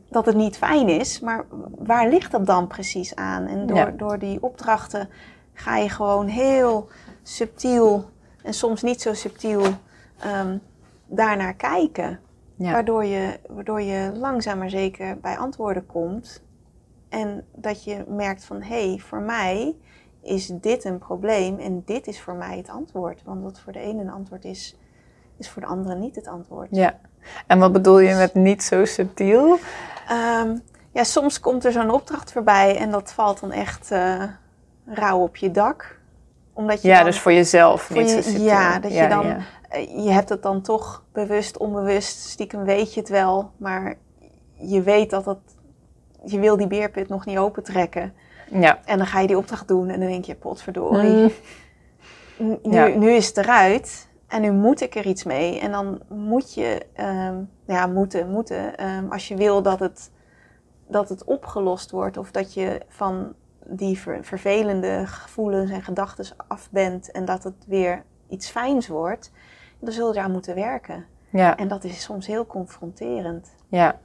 dat het niet fijn is, maar waar ligt dat dan precies aan? En door, Ja. door die opdrachten ga je gewoon heel subtiel en soms niet zo subtiel ehm daarnaar kijken. Ja. Waardoor, je, waardoor je langzaam maar zeker bij antwoorden komt. En dat je merkt van, hé, hey, voor mij is dit een probleem en dit is voor mij het antwoord. Want wat voor de ene een antwoord is, is voor de andere niet het antwoord. ja. En wat bedoel je met niet zo subtiel? Ehm, ja, soms komt er zo'n opdracht voorbij en dat valt dan echt eh, rauw op je dak. Omdat je Ja, dan- dus voor jezelf voor niet je- zo subtiel. ja, dat je dan- ja. eh, je hebt het dan toch bewust, onbewust, stiekem weet je het wel, maar je weet dat het, je wil die beerput nog niet opentrekken. Ja. En dan ga je die opdracht doen en dan denk je, potverdorie, Mm. Nu, Ja. nu is het eruit en nu moet ik er iets mee. En dan moet je, ehm, ja, moeten, moeten, ehm, als je wil dat het, dat het opgelost wordt of dat je van die ver- vervelende gevoelens en gedachten af bent en dat het weer iets fijns wordt, dan zul je daar moeten werken. Ja. En dat is soms heel confronterend. Ja.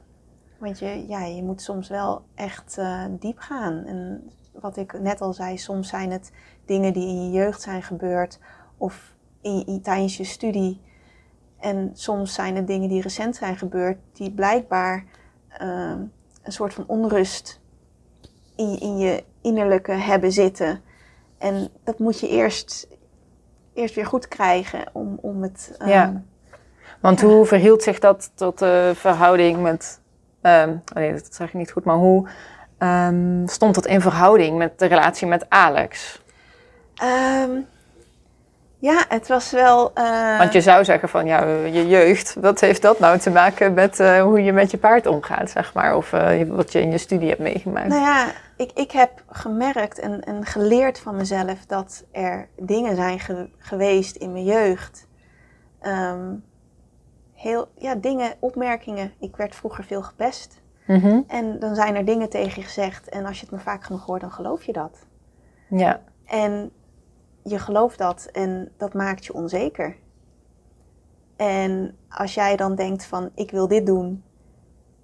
Want je, ja, je moet soms wel echt eh, diep gaan. En wat ik net al zei, soms zijn het dingen die in je jeugd zijn gebeurd of in, in- tijdens je studie. En soms zijn het dingen die recent zijn gebeurd, die blijkbaar ehm, een soort van onrust in, je- in je innerlijke hebben zitten. En dat moet je eerst, eerst weer goed krijgen om, om het. ehm, Ja. Want Ja. hoe verhield zich dat tot de verhouding met... ehm, oh nee, dat zeg ik niet goed, maar hoe ehm, stond dat in verhouding met de relatie met Alex? Ehm, Ja, het was wel. Uh... Want je zou zeggen van ja, je jeugd, wat heeft dat nou te maken met uh, hoe je met je paard omgaat, zeg maar? Of uh, wat je in je studie hebt meegemaakt? Nou ja, ik, ik heb gemerkt en, en geleerd van mezelf dat er dingen zijn ge geweest in mijn jeugd. Um, heel, ja, dingen, opmerkingen. Ik werd vroeger veel gepest. Mm -hmm. En dan zijn er dingen tegen je gezegd. En als je het me vaak genoeg hoort, dan geloof je dat. Ja. En je gelooft dat en dat maakt je onzeker. En als jij dan denkt van ik wil dit doen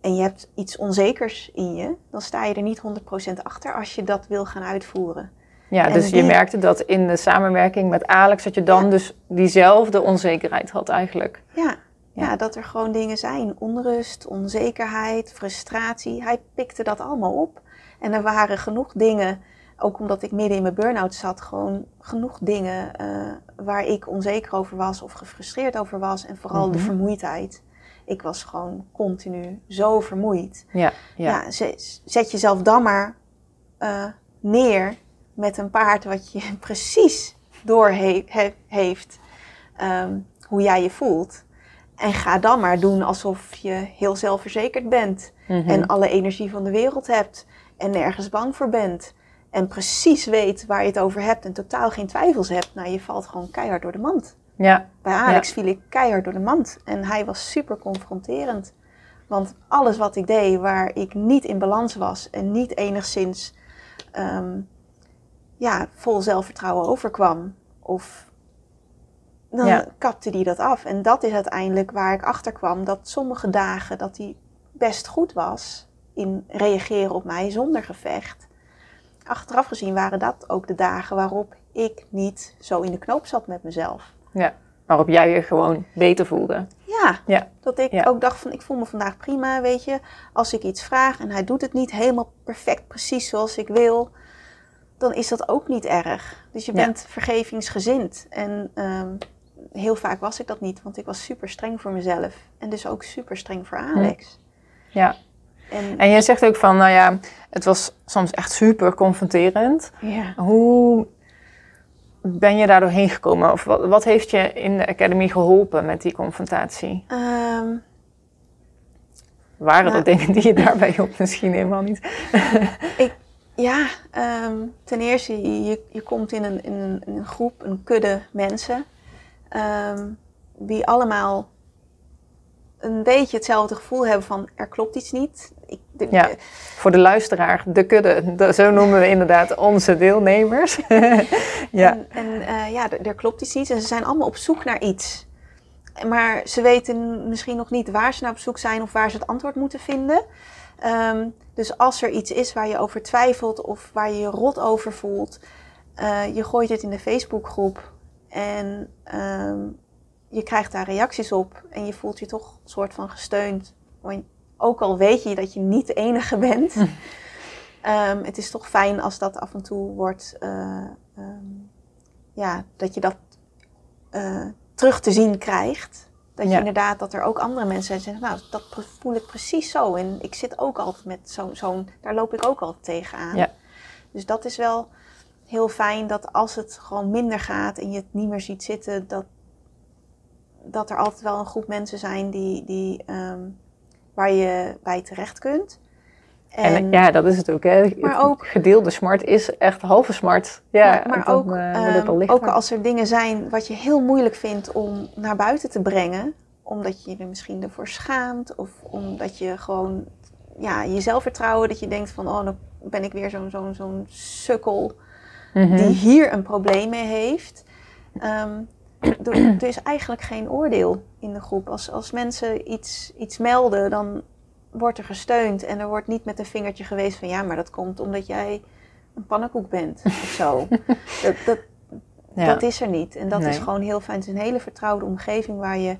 en je hebt iets onzekers in je, dan sta je er niet 100% achter als je dat wil gaan uitvoeren. Ja, dus je merkte dat in de samenwerking met Alex dat je dan dus diezelfde onzekerheid had eigenlijk. Ja. ja, dat er gewoon dingen zijn. Onrust, onzekerheid, frustratie. Hij pikte dat allemaal op. En er waren genoeg dingen ook omdat ik midden in mijn burn-out zat, gewoon genoeg dingen uh, waar ik onzeker over was of gefrustreerd over was. En vooral de mhm. vermoeidheid. Ik was gewoon continu zo vermoeid. Ja, ja. ja zet jezelf dan maar uh, neer met een paard wat je precies door he heeft um, hoe jij je voelt. En ga dan maar doen alsof je heel zelfverzekerd bent. Mm -hmm. En alle energie van de wereld hebt. En nergens bang voor bent en precies weet waar je het over hebt en totaal geen twijfels hebt, nou, je valt gewoon keihard door de mand. Ja. Bij Alex viel ik keihard door de mand en hij was super confronterend. Want alles wat ik deed waar ik niet in balans was en niet enigszins um, ja, vol zelfvertrouwen overkwam, of dan ja. kapte die dat af. En dat is uiteindelijk waar ik achter kwam dat sommige dagen dat hij best goed was in reageren op mij zonder gevecht achteraf gezien waren dat ook de dagen waarop ik niet zo in de knoop zat met mezelf. Ja, waarop jij je gewoon beter voelde. Ja, ja. dat ik ook dacht van ik voel me vandaag prima, weet je. Als ik iets vraag en hij doet het niet helemaal perfect precies zoals ik wil, dan is dat ook niet erg. Dus je bent vergevingsgezind. En um, heel vaak was ik dat niet, want ik was super streng voor mezelf. En dus ook super streng voor Alex. Ja. En, en je zegt ook van, nou ja, het was soms echt super confronterend. Ja. Hoe ben je daar doorheen gekomen? Of wat, wat, heeft je in de academy geholpen met die confrontatie? Um, Waren nou, er dingen die je daarbij hielp? Misschien helemaal niet. ik, ja, um, ten eerste, je, je komt in een, in een, in een groep, een kudde mensen, um, die allemaal een beetje hetzelfde gevoel hebben van er klopt iets niet. Ja, voor de luisteraar, de kudde, zo noemen we inderdaad onze deelnemers. ja, en, en uh, ja, er, klopt iets niet en ze zijn allemaal op zoek naar iets. Maar ze weten misschien nog niet waar ze naar op zoek zijn of waar ze het antwoord moeten vinden. Um, dus als er iets is waar je over twijfelt of waar je je rot over voelt, uh, je gooit het in de Facebookgroep en um, je krijgt daar reacties op en je voelt je toch een soort van gesteund. Ook al weet je dat je niet de enige bent. um, het is toch fijn als dat af en toe wordt, uh, um, ja, dat je dat uh, terug te zien krijgt. Dat je inderdaad, dat er ook andere mensen zijn die zeggen, nou, dat voel ik precies zo. En ik zit ook altijd met zo'n, zo daar loop ik ook altijd tegenaan. Ja. Dus dat is wel heel fijn dat als het gewoon minder gaat en je het niet meer ziet zitten, dat, dat er altijd wel een groep mensen zijn die, die, um, waar je bij terecht kunt. En, ja, dat is het ook. Hè. Maar ook gedeelde smart is echt halve smart. Ja, maar, maar ook, uh, ook als er dingen zijn wat je heel moeilijk vindt om naar buiten te brengen, omdat je je misschien ervoor schaamt of omdat je gewoon ja, je zelfvertrouwen, dat je denkt van oh, dan ben ik weer zo'n zo'n zo'n sukkel mm -hmm. die hier een probleem mee heeft. Um, er is eigenlijk geen oordeel in de groep. Als, als mensen iets, iets melden, dan wordt er gesteund en er wordt niet met een vingertje geweest van ja, maar dat komt omdat jij een pannenkoek bent of zo. dat, dat, dat is er niet. En dat is gewoon heel fijn. Het is een hele vertrouwde omgeving waar je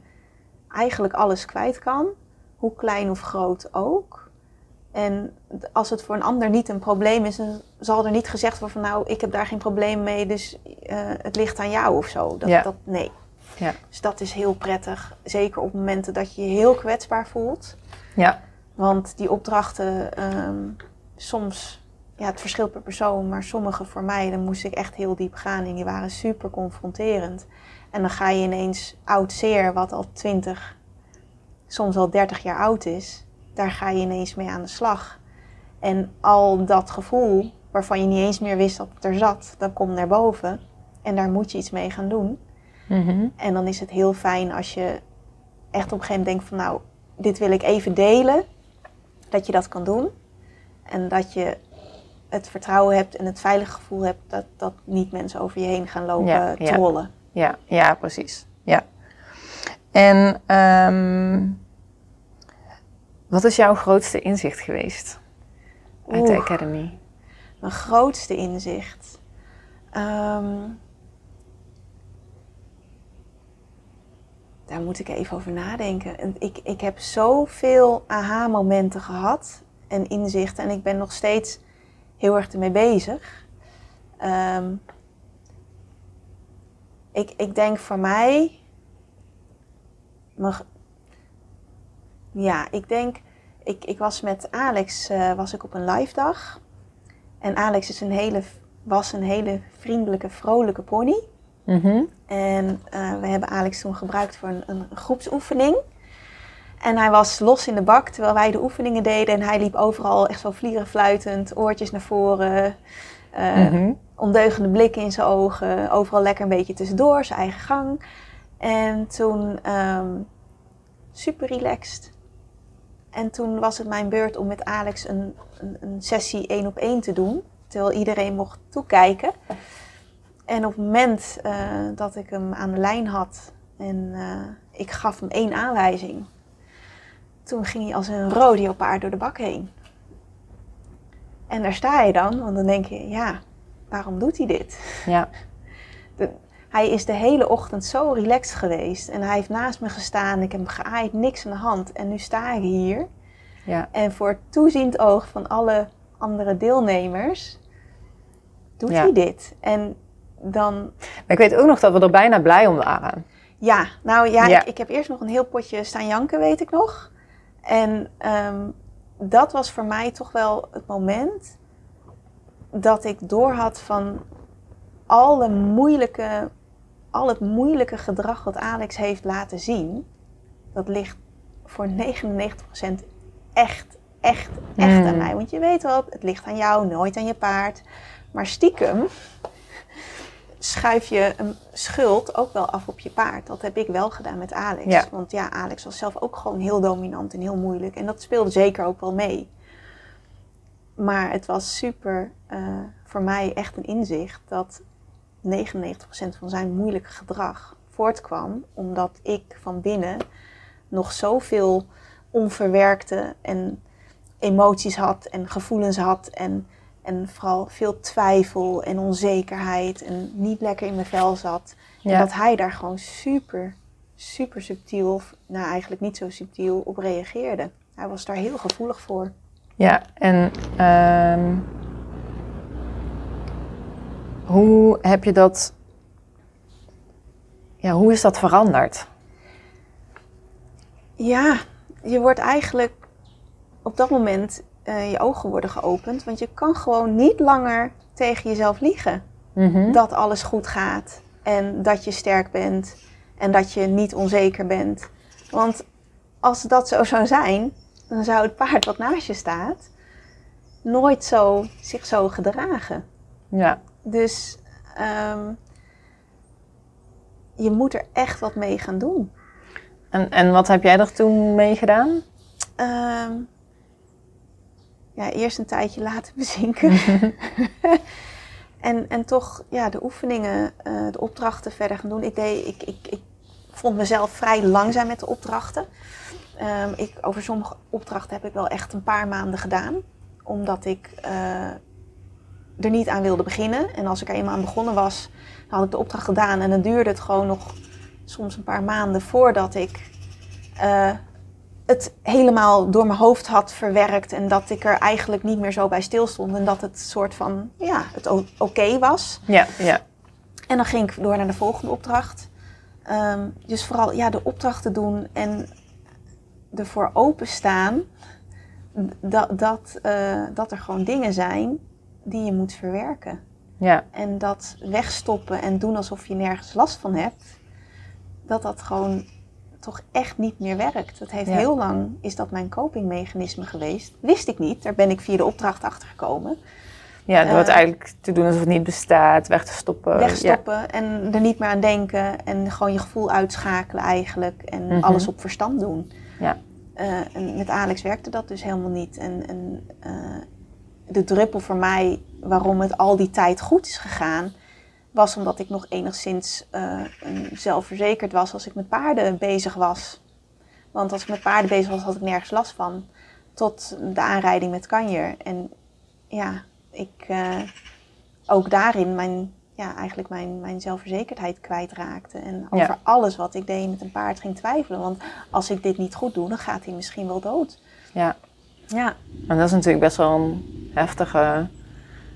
eigenlijk alles kwijt kan, hoe klein of groot ook. En als het voor een ander niet een probleem is, dan zal er niet gezegd worden van nou, ik heb daar geen probleem mee, dus uh, het ligt aan jou of zo. Dat, ja. dat, nee. Ja. Dus dat is heel prettig. Zeker op momenten dat je je heel kwetsbaar voelt. Ja. Want die opdrachten, um, soms ja, het verschilt per persoon, maar sommige voor mij, dan moest ik echt heel diep gaan en die waren super confronterend. En dan ga je ineens oud zeer, wat al 20, soms al 30 jaar oud is, daar ga je ineens mee aan de slag. En al dat gevoel, waarvan je niet eens meer wist dat het er zat, dat komt naar boven. En daar moet je iets mee gaan doen. Mhm. En dan is het heel fijn als je echt op een gegeven moment denkt van nou, dit wil ik even delen. Dat je dat kan doen. En dat je het vertrouwen hebt en het veilige gevoel hebt dat, dat niet mensen over je heen gaan lopen Ja, trollen. Ja, ja, precies. Ja. En ehm, wat is jouw grootste inzicht geweest uit de. Academy? Mijn grootste inzicht. Ehm, daar moet ik even over nadenken. En Ik, ik heb zoveel aha-momenten gehad en inzichten. En ik ben nog steeds heel erg ermee bezig. Ehm, ik, ik denk voor mij. mijn g- ja, ik denk. Ik, ik was met Alex eh, was ik op een live dag. En Alex is een hele, was een hele vriendelijke, vrolijke pony. Mhm. En eh, we hebben Alex toen gebruikt voor een, een groepsoefening. En hij was los in de bak terwijl wij de oefeningen deden. En hij liep overal echt zo vlieren fluitend, oortjes naar voren. eh, Mhm. ondeugende blikken in zijn ogen. Overal lekker een beetje tussendoor, zijn eigen gang. En toen ehm, super relaxed. En toen was het mijn beurt om met Alex een, een, een sessie één op één te doen. Terwijl iedereen mocht toekijken. En op het moment eh, dat ik hem aan de lijn had en eh, ik gaf hem één aanwijzing. Toen ging hij als een rodeopaard door de bak heen. En daar sta je dan, want dan denk je, ja, waarom doet hij dit? Ja. De- hij is de hele ochtend zo relaxed geweest en hij heeft naast me gestaan. Ik heb hem geaaid, niks aan de hand. En nu sta ik hier. Ja. En voor het toeziend oog van alle andere deelnemers doet Ja. hij dit. En dan, Maar ik weet ook nog dat we er bijna blij om waren. ja, nou ja, Ja. Ik, ik heb eerst nog een heel potje staan janken, weet ik nog. En ehm, dat was voor mij toch wel het moment dat ik doorhad van alle moeilijke, al het moeilijke gedrag wat Alex heeft laten zien. Dat ligt voor 99% echt, echt, echt Mm. aan mij. Want je weet wel, het ligt aan jou, nooit aan je paard. Maar stiekem schuif je een schuld ook wel af op je paard. Dat heb ik wel gedaan met Alex. Ja. Want ja, Alex was zelf ook gewoon heel dominant en heel moeilijk. En dat speelde zeker ook wel mee. Maar het was super eh, voor mij echt een inzicht dat 99% van zijn moeilijke gedrag voortkwam omdat ik van binnen nog zoveel onverwerkte en emoties had en gevoelens had en, en vooral veel twijfel en onzekerheid en niet lekker in mijn vel zat. En dat hij daar gewoon super, super subtiel, of nou eigenlijk niet zo subtiel, op reageerde. Hij was daar heel gevoelig voor. Ja, en ehm, hoe heb je dat... Ja, hoe is dat veranderd? Ja, je wordt eigenlijk op dat moment eh, je ogen worden geopend, want je kan gewoon niet langer tegen jezelf liegen Mhm. dat alles goed gaat en dat je sterk bent en dat je niet onzeker bent. Want als dat zo zou zijn, dan zou het paard wat naast je staat nooit zo, zich zo gedragen. Ja. Dus ehm, je moet er echt wat mee gaan doen. En, en wat heb jij er toen mee gedaan? Ehm, ja, eerst een tijdje laten bezinken. en, en toch ja, de oefeningen, eh, de opdrachten verder gaan doen. Ik, deed, ik, ik, ik vond mezelf vrij langzaam met de opdrachten. Ehm, ik, over sommige opdrachten heb ik wel echt een paar maanden gedaan. Omdat ik eh, er niet aan wilde beginnen. En als ik er eenmaal aan begonnen was, dan had ik de opdracht gedaan. En dan duurde het gewoon nog soms een paar maanden voordat ik eh, het helemaal door mijn hoofd had verwerkt. En dat ik er eigenlijk niet meer zo bij stilstond. En dat het soort van, ja, het oké was. Ja, ja. En dan ging ik door naar de volgende opdracht. Ehm, dus vooral ja, de opdrachten doen en ervoor openstaan dat, dat, eh, dat er gewoon dingen zijn die je moet verwerken. Ja. En dat wegstoppen en doen alsof je nergens last van hebt, dat dat gewoon toch echt niet meer werkt. Dat heeft Ja. heel lang, is dat mijn copingmechanisme geweest. Wist ik niet, daar ben ik via de opdracht achter gekomen. Ja, door het Eh, eigenlijk te doen alsof het niet bestaat, weg te stoppen. Wegstoppen en er niet meer aan denken en gewoon je gevoel uitschakelen eigenlijk en Mhm. alles op verstand doen. Ja. Eh, en met Alex werkte dat dus helemaal niet. En, en eh, de druppel voor mij waarom het al die tijd goed is gegaan, was omdat ik nog enigszins eh, zelfverzekerd was als ik met paarden bezig was. Want als ik met paarden bezig was, had ik nergens last van. Tot de aanrijding met kanjer. En ja, ik eh, ook daarin mijn, ja, eigenlijk mijn, mijn zelfverzekerdheid kwijtraakte. En Ja. over alles wat ik deed met een paard ging twijfelen. Want als ik dit niet goed doe, dan gaat hij misschien wel dood. Ja. Ja, En dat is natuurlijk best wel een heftige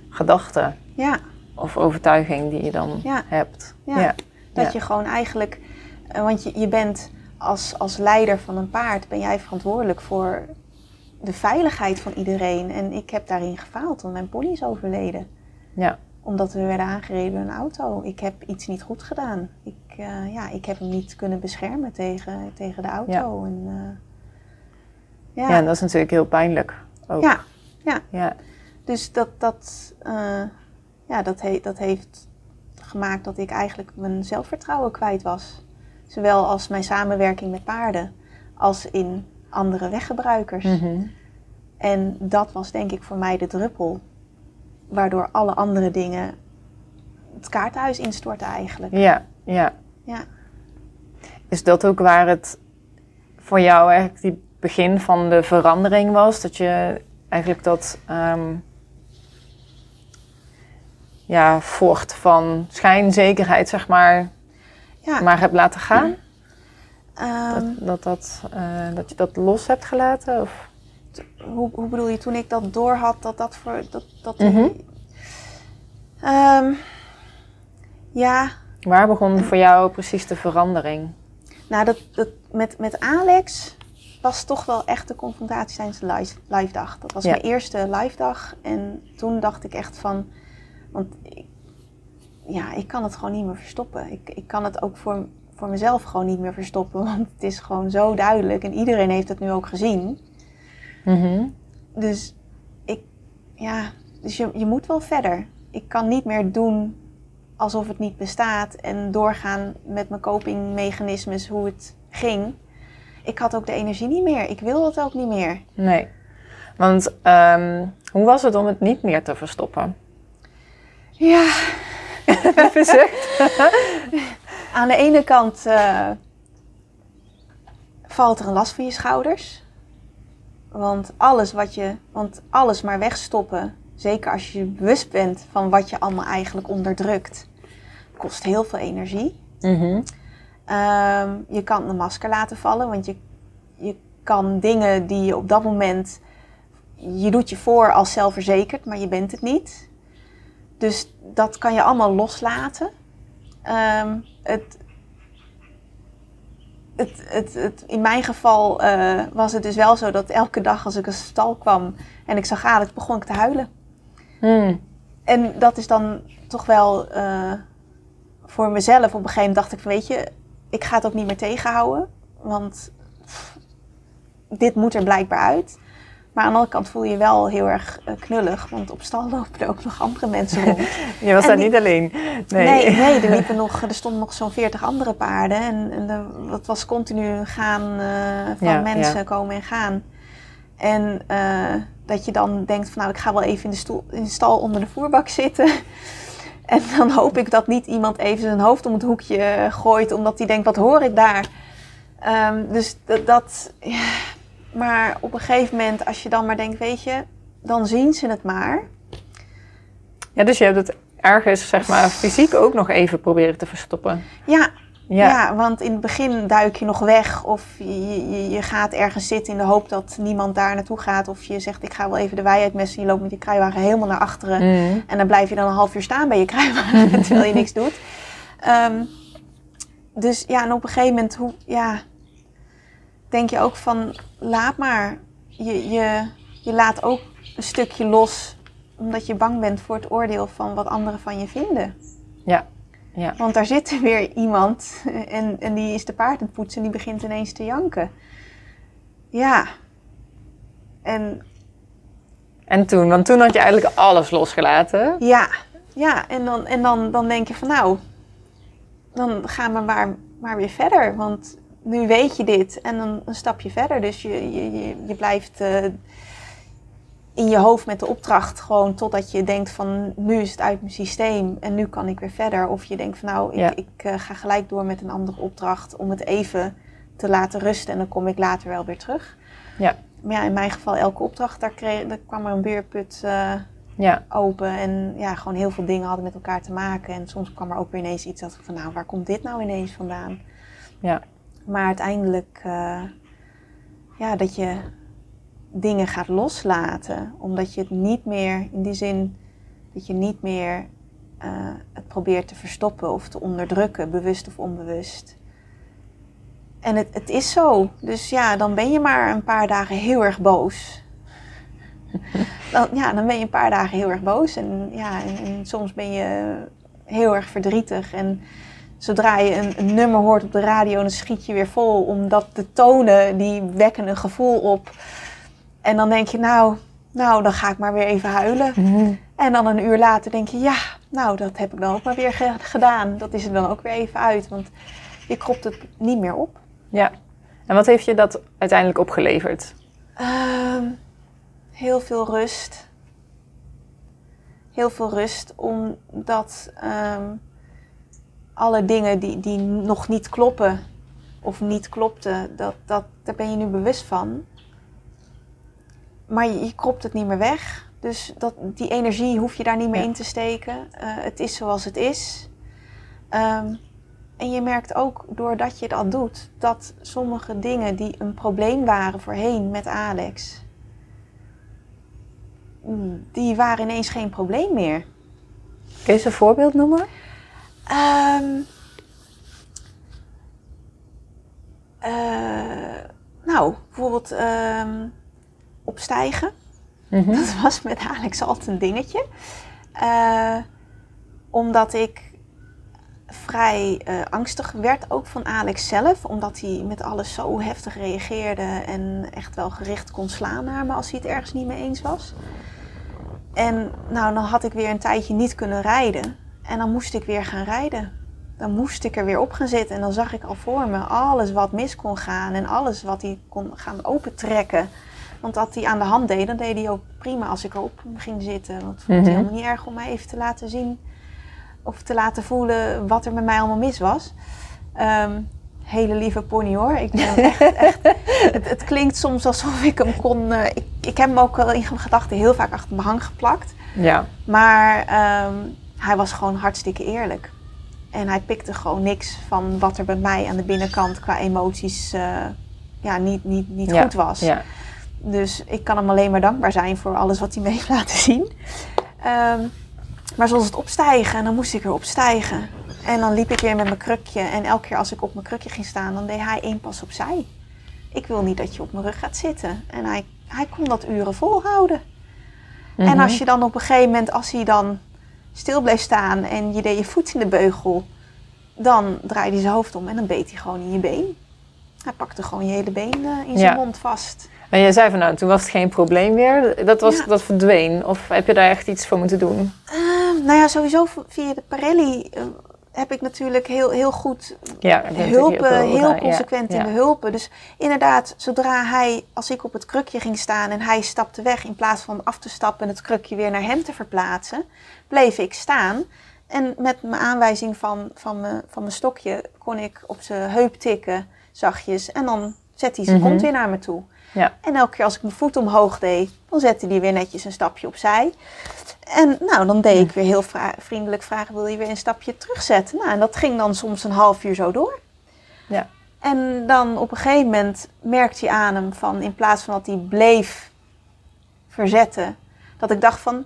gedachte ja, of overtuiging die je dan Ja. hebt. ja. Ja. Dat Ja. je gewoon eigenlijk, eh, want je, je bent als, als leider van een paard, ben jij verantwoordelijk voor de veiligheid van iedereen. En ik heb daarin gefaald, want mijn pony is overleden. Ja. Omdat we werden aangereden door een auto. Ik heb iets niet goed gedaan. Ik, eh, ja, ik heb hem niet kunnen beschermen tegen, tegen de auto. En, eh, Ja, en dat is natuurlijk heel pijnlijk. Ook. Ja, ja. Ja. Dus dat, dat, eh, ja, dat, he- dat heeft gemaakt dat ik eigenlijk mijn zelfvertrouwen kwijt was. Zowel als mijn samenwerking met paarden, als in andere weggebruikers. Mhm. En dat was denk ik voor mij de druppel, waardoor alle andere dingen het kaarthuis instortten eigenlijk. ja, ja. Ja. Is dat ook waar het voor jou eigenlijk die begin van de verandering was? Dat je eigenlijk dat ehm, ja, vocht van schijnzekerheid, zeg maar, Ja, maar hebt laten gaan? ehm, Dat, dat, dat, eh, dat je dat los hebt gelaten? Of? hoe, hoe bedoel je, toen ik dat door had, dat dat voor. Dat, dat, Mhm. Ehm, ja, Waar begon voor jou precies de verandering? nou, dat, dat, met, met Alex was toch wel echt de confrontatie tijdens de live, live dag. Dat was Ja. mijn eerste live dag. En toen dacht ik echt van. Want ik, ja, ik kan het gewoon niet meer verstoppen. Ik, ik kan het ook voor, voor mezelf gewoon niet meer verstoppen. Want het is gewoon zo duidelijk. En iedereen heeft het nu ook gezien. Mhm. Dus ik, ja, dus je, je moet wel verder. Ik kan niet meer doen alsof het niet bestaat en doorgaan met mijn copingmechanismes hoe het ging. Ik had ook de energie niet meer. Ik wil het ook niet meer. Nee. Want ehm, hoe was het om het niet meer te verstoppen? Ja, Even aan de ene kant eh, valt er een last van je schouders. Want alles wat je, want alles maar wegstoppen, zeker als je bewust bent van wat je allemaal eigenlijk onderdrukt, kost heel veel energie. Mhm. Ehm, je kan een masker laten vallen, want je, je kan dingen die je op dat moment. Je doet je voor als zelfverzekerd, maar je bent het niet. Dus dat kan je allemaal loslaten. Ehm, het, het, het, het, in mijn geval eh, was het dus wel zo dat elke dag als ik een stal kwam en ik zag Alex, begon ik te huilen. Hmm. En dat is dan toch wel eh, voor mezelf. Op een gegeven moment dacht ik van weet je, ik ga het ook niet meer tegenhouden. Want pff, dit moet er blijkbaar uit. Maar aan de andere kant voel je je wel heel erg eh, knullig. Want op stal lopen er ook nog andere mensen rond. Je was En daar die- niet alleen. Nee. Nee, nee, er, liepen nog, er stonden nog zo'n 40 andere paarden. En, en er- dat was continu gaan eh, van Ja, mensen ja. komen en gaan. En eh, dat je dan denkt van nou, ik ga wel even in de, stoel, in de stal onder de voerbak zitten. En dan hoop ik dat niet iemand even zijn hoofd om het hoekje eh, gooit, omdat hij denkt, wat hoor ik daar? Ehm, dus dat, dat, ja. Maar op een gegeven moment, als je dan maar denkt, weet je, dan zien ze het maar. Ja, dus je hebt het ergens, zeg maar, fysiek ook nog even proberen te verstoppen. Ja, Ja. Ja. want in het begin duik je nog weg of je, je, je gaat ergens zitten in de hoop dat niemand daar naartoe gaat. Of je zegt ik ga wel even de wei uitmessen. Je loopt met je kruiwagen helemaal naar achteren. Mhm. En dan blijf je dan een half uur staan bij je kruiwagen terwijl je niks doet. Ehm, dus ja, en op een gegeven moment hoe, ja, denk je ook van laat maar. Je, je, je laat ook een stukje los omdat je bang bent voor het oordeel van wat anderen van je vinden. Ja. Ja. Want daar zit er weer iemand en, en die is de paard aan het poetsen en die begint ineens te janken. Ja. En En toen, want toen had je eigenlijk alles losgelaten. ja, ja. En, dan, en dan, dan denk je van nou, dan gaan we maar, maar weer verder. Want nu weet je dit en dan een stapje verder. Dus je, je, je, je blijft eh, in je hoofd met de opdracht gewoon totdat je denkt van nu is het uit mijn systeem en nu kan ik weer verder. Of je denkt van nou, ik, Ja. ik eh, ga gelijk door met een andere opdracht om het even te laten rusten en dan kom ik later wel weer terug. Ja. Maar ja, in mijn geval elke opdracht, daar, kreeg, daar kwam er een beerput eh, Ja. open. En ja, gewoon heel veel dingen hadden met elkaar te maken. En soms kwam er ook weer ineens iets dat ik van nou, waar komt dit nou ineens vandaan? Ja. Maar uiteindelijk, eh, ja, dat je dingen gaat loslaten. Omdat je het niet meer, in die zin, dat je niet meer eh, het probeert te verstoppen of te onderdrukken, bewust of onbewust. En het, het is zo. Dus ja, dan ben je maar een paar dagen heel erg boos. Dan, ja, dan ben je een paar dagen heel erg boos. En, ja, en, soms ben je heel erg verdrietig. En zodra je een nummer hoort op de radio, dan schiet je weer vol. Omdat de tonen, die wekken een gevoel op. En dan denk je, nou, nou, dan ga ik maar weer even huilen. En dan een uur later denk je, ja, nou, dat heb ik dan ook maar weer ge- gedaan. Dat is er dan ook weer even uit. Want je kropt het niet meer op. Ja. En wat heeft je dat uiteindelijk opgeleverd? Ehm, heel veel rust. Heel veel rust, omdat ehm, alle dingen die, die nog niet kloppen of niet klopten, dat, dat, daar ben je nu bewust van. Maar je, je kropt het niet meer weg. Dus dat, die energie hoef je daar niet meer Ja. in te steken. Eh, het is zoals het is. Ehm, en je merkt ook doordat je dat doet, dat sommige dingen die een probleem waren voorheen met Alex, mm, die waren ineens geen probleem meer. Kun je eens een voorbeeld noemen? Ehm, eh, nou, bijvoorbeeld ehm, opstijgen. Mhm. Dat was met Alex altijd een dingetje. Eh, omdat ik vrij eh, angstig werd, ook van Alex zelf. Omdat hij met alles zo heftig reageerde en echt wel gericht kon slaan naar me als hij het ergens niet mee eens was. En nou, dan had ik weer een tijdje niet kunnen rijden. En dan moest ik weer gaan rijden. Dan moest ik er weer op gaan zitten. En dan zag ik al voor me alles wat mis kon gaan. En alles wat hij kon gaan opentrekken. Want dat hij aan de hand deed, dan deed hij ook prima als ik erop ging zitten. Want het vond hij Mhm. helemaal niet erg om mij even te laten zien of te laten voelen wat er met mij allemaal mis was. Ehm, hele lieve pony hoor. Ik ben echt, echt, het, het klinkt soms alsof ik hem kon. eh, ik, ik heb hem ook wel in gedachten heel vaak achter mijn hang geplakt. Ja. Maar ehm, hij was gewoon hartstikke eerlijk. En hij pikte gewoon niks van wat er bij mij aan de binnenkant qua emoties eh, ja, niet, niet, niet Ja, goed was. Ja. Dus ik kan hem alleen maar dankbaar zijn voor alles wat hij me heeft laten zien. Ehm, maar zoals het opstijgen, en dan moest ik weer opstijgen. En dan liep ik weer met mijn krukje. En elke keer als ik op mijn krukje ging staan, dan deed hij één pas opzij. Ik wil niet dat je op mijn rug gaat zitten. En hij, hij kon dat uren volhouden. En Mhm. als je dan op een gegeven moment, als hij dan stil bleef staan en je deed je voet in de beugel, dan draaide hij zijn hoofd om en dan beet hij gewoon in je been. Hij pakte gewoon je hele been eh, in zijn Ja. mond vast. En jij zei van nou, toen was het geen probleem meer. Dat, was, Ja. dat verdween. Of heb je daar echt iets voor moeten doen? Ehm, nou ja, sowieso via de Parelli eh, heb ik natuurlijk heel, heel goed Ja, hulpen, wel- heel ja, consequent in de hulpen. Dus inderdaad, zodra hij, als ik op het krukje ging staan en hij stapte weg, in plaats van af te stappen en het krukje weer naar hem te verplaatsen, bleef ik staan. En met mijn aanwijzing van, van, mijn, van mijn stokje kon ik op zijn heup tikken, zachtjes. En dan zette hij zijn Mhm. kont weer naar me toe. Ja. En elke keer als ik mijn voet omhoog deed, dan zette hij weer netjes een stapje opzij. En nou, dan deed ik weer heel vra- vriendelijk vragen, wil je weer een stapje terugzetten? Nou, en dat ging dan soms een half uur zo door. Ja. En dan op een gegeven moment merkte hij aan hem van, in plaats van dat hij bleef verzetten, dat ik dacht van,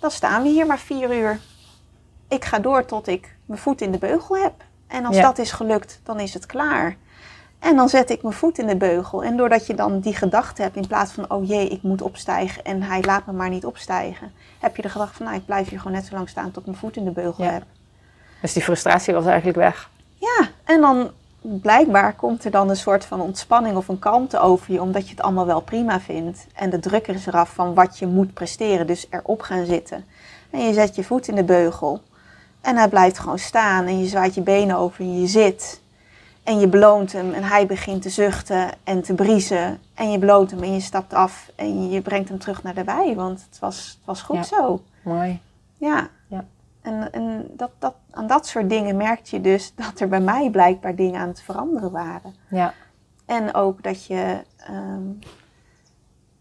dan staan we hier maar vier uur. Ik ga door tot ik mijn voet in de beugel heb. En als Ja. dat is gelukt, dan is het klaar. En dan zet ik mijn voet in de beugel. En doordat je dan die gedachte hebt, in plaats van, oh jee, ik moet opstijgen en hij laat me maar niet opstijgen, heb je de gedachte van, nou, ik blijf hier gewoon net zo lang staan tot ik mijn voet in de beugel Ja. heb. Dus die frustratie was eigenlijk weg. Ja, en dan blijkbaar komt er dan een soort van ontspanning of een kalmte over je, omdat je het allemaal wel prima vindt. En de druk is eraf van wat je moet presteren, dus erop gaan zitten. En je zet je voet in de beugel en hij blijft gewoon staan en je zwaait je benen over en je zit. En je beloont hem en hij begint te zuchten en te briezen. En je beloont hem en je stapt af en je brengt hem terug naar de wei, want het was, het was goed Ja. zo. Mooi. Ja. Ja. En, en dat, dat, aan dat soort dingen merkte je dus dat er bij mij blijkbaar dingen aan het veranderen waren. Ja. En ook dat je ehm,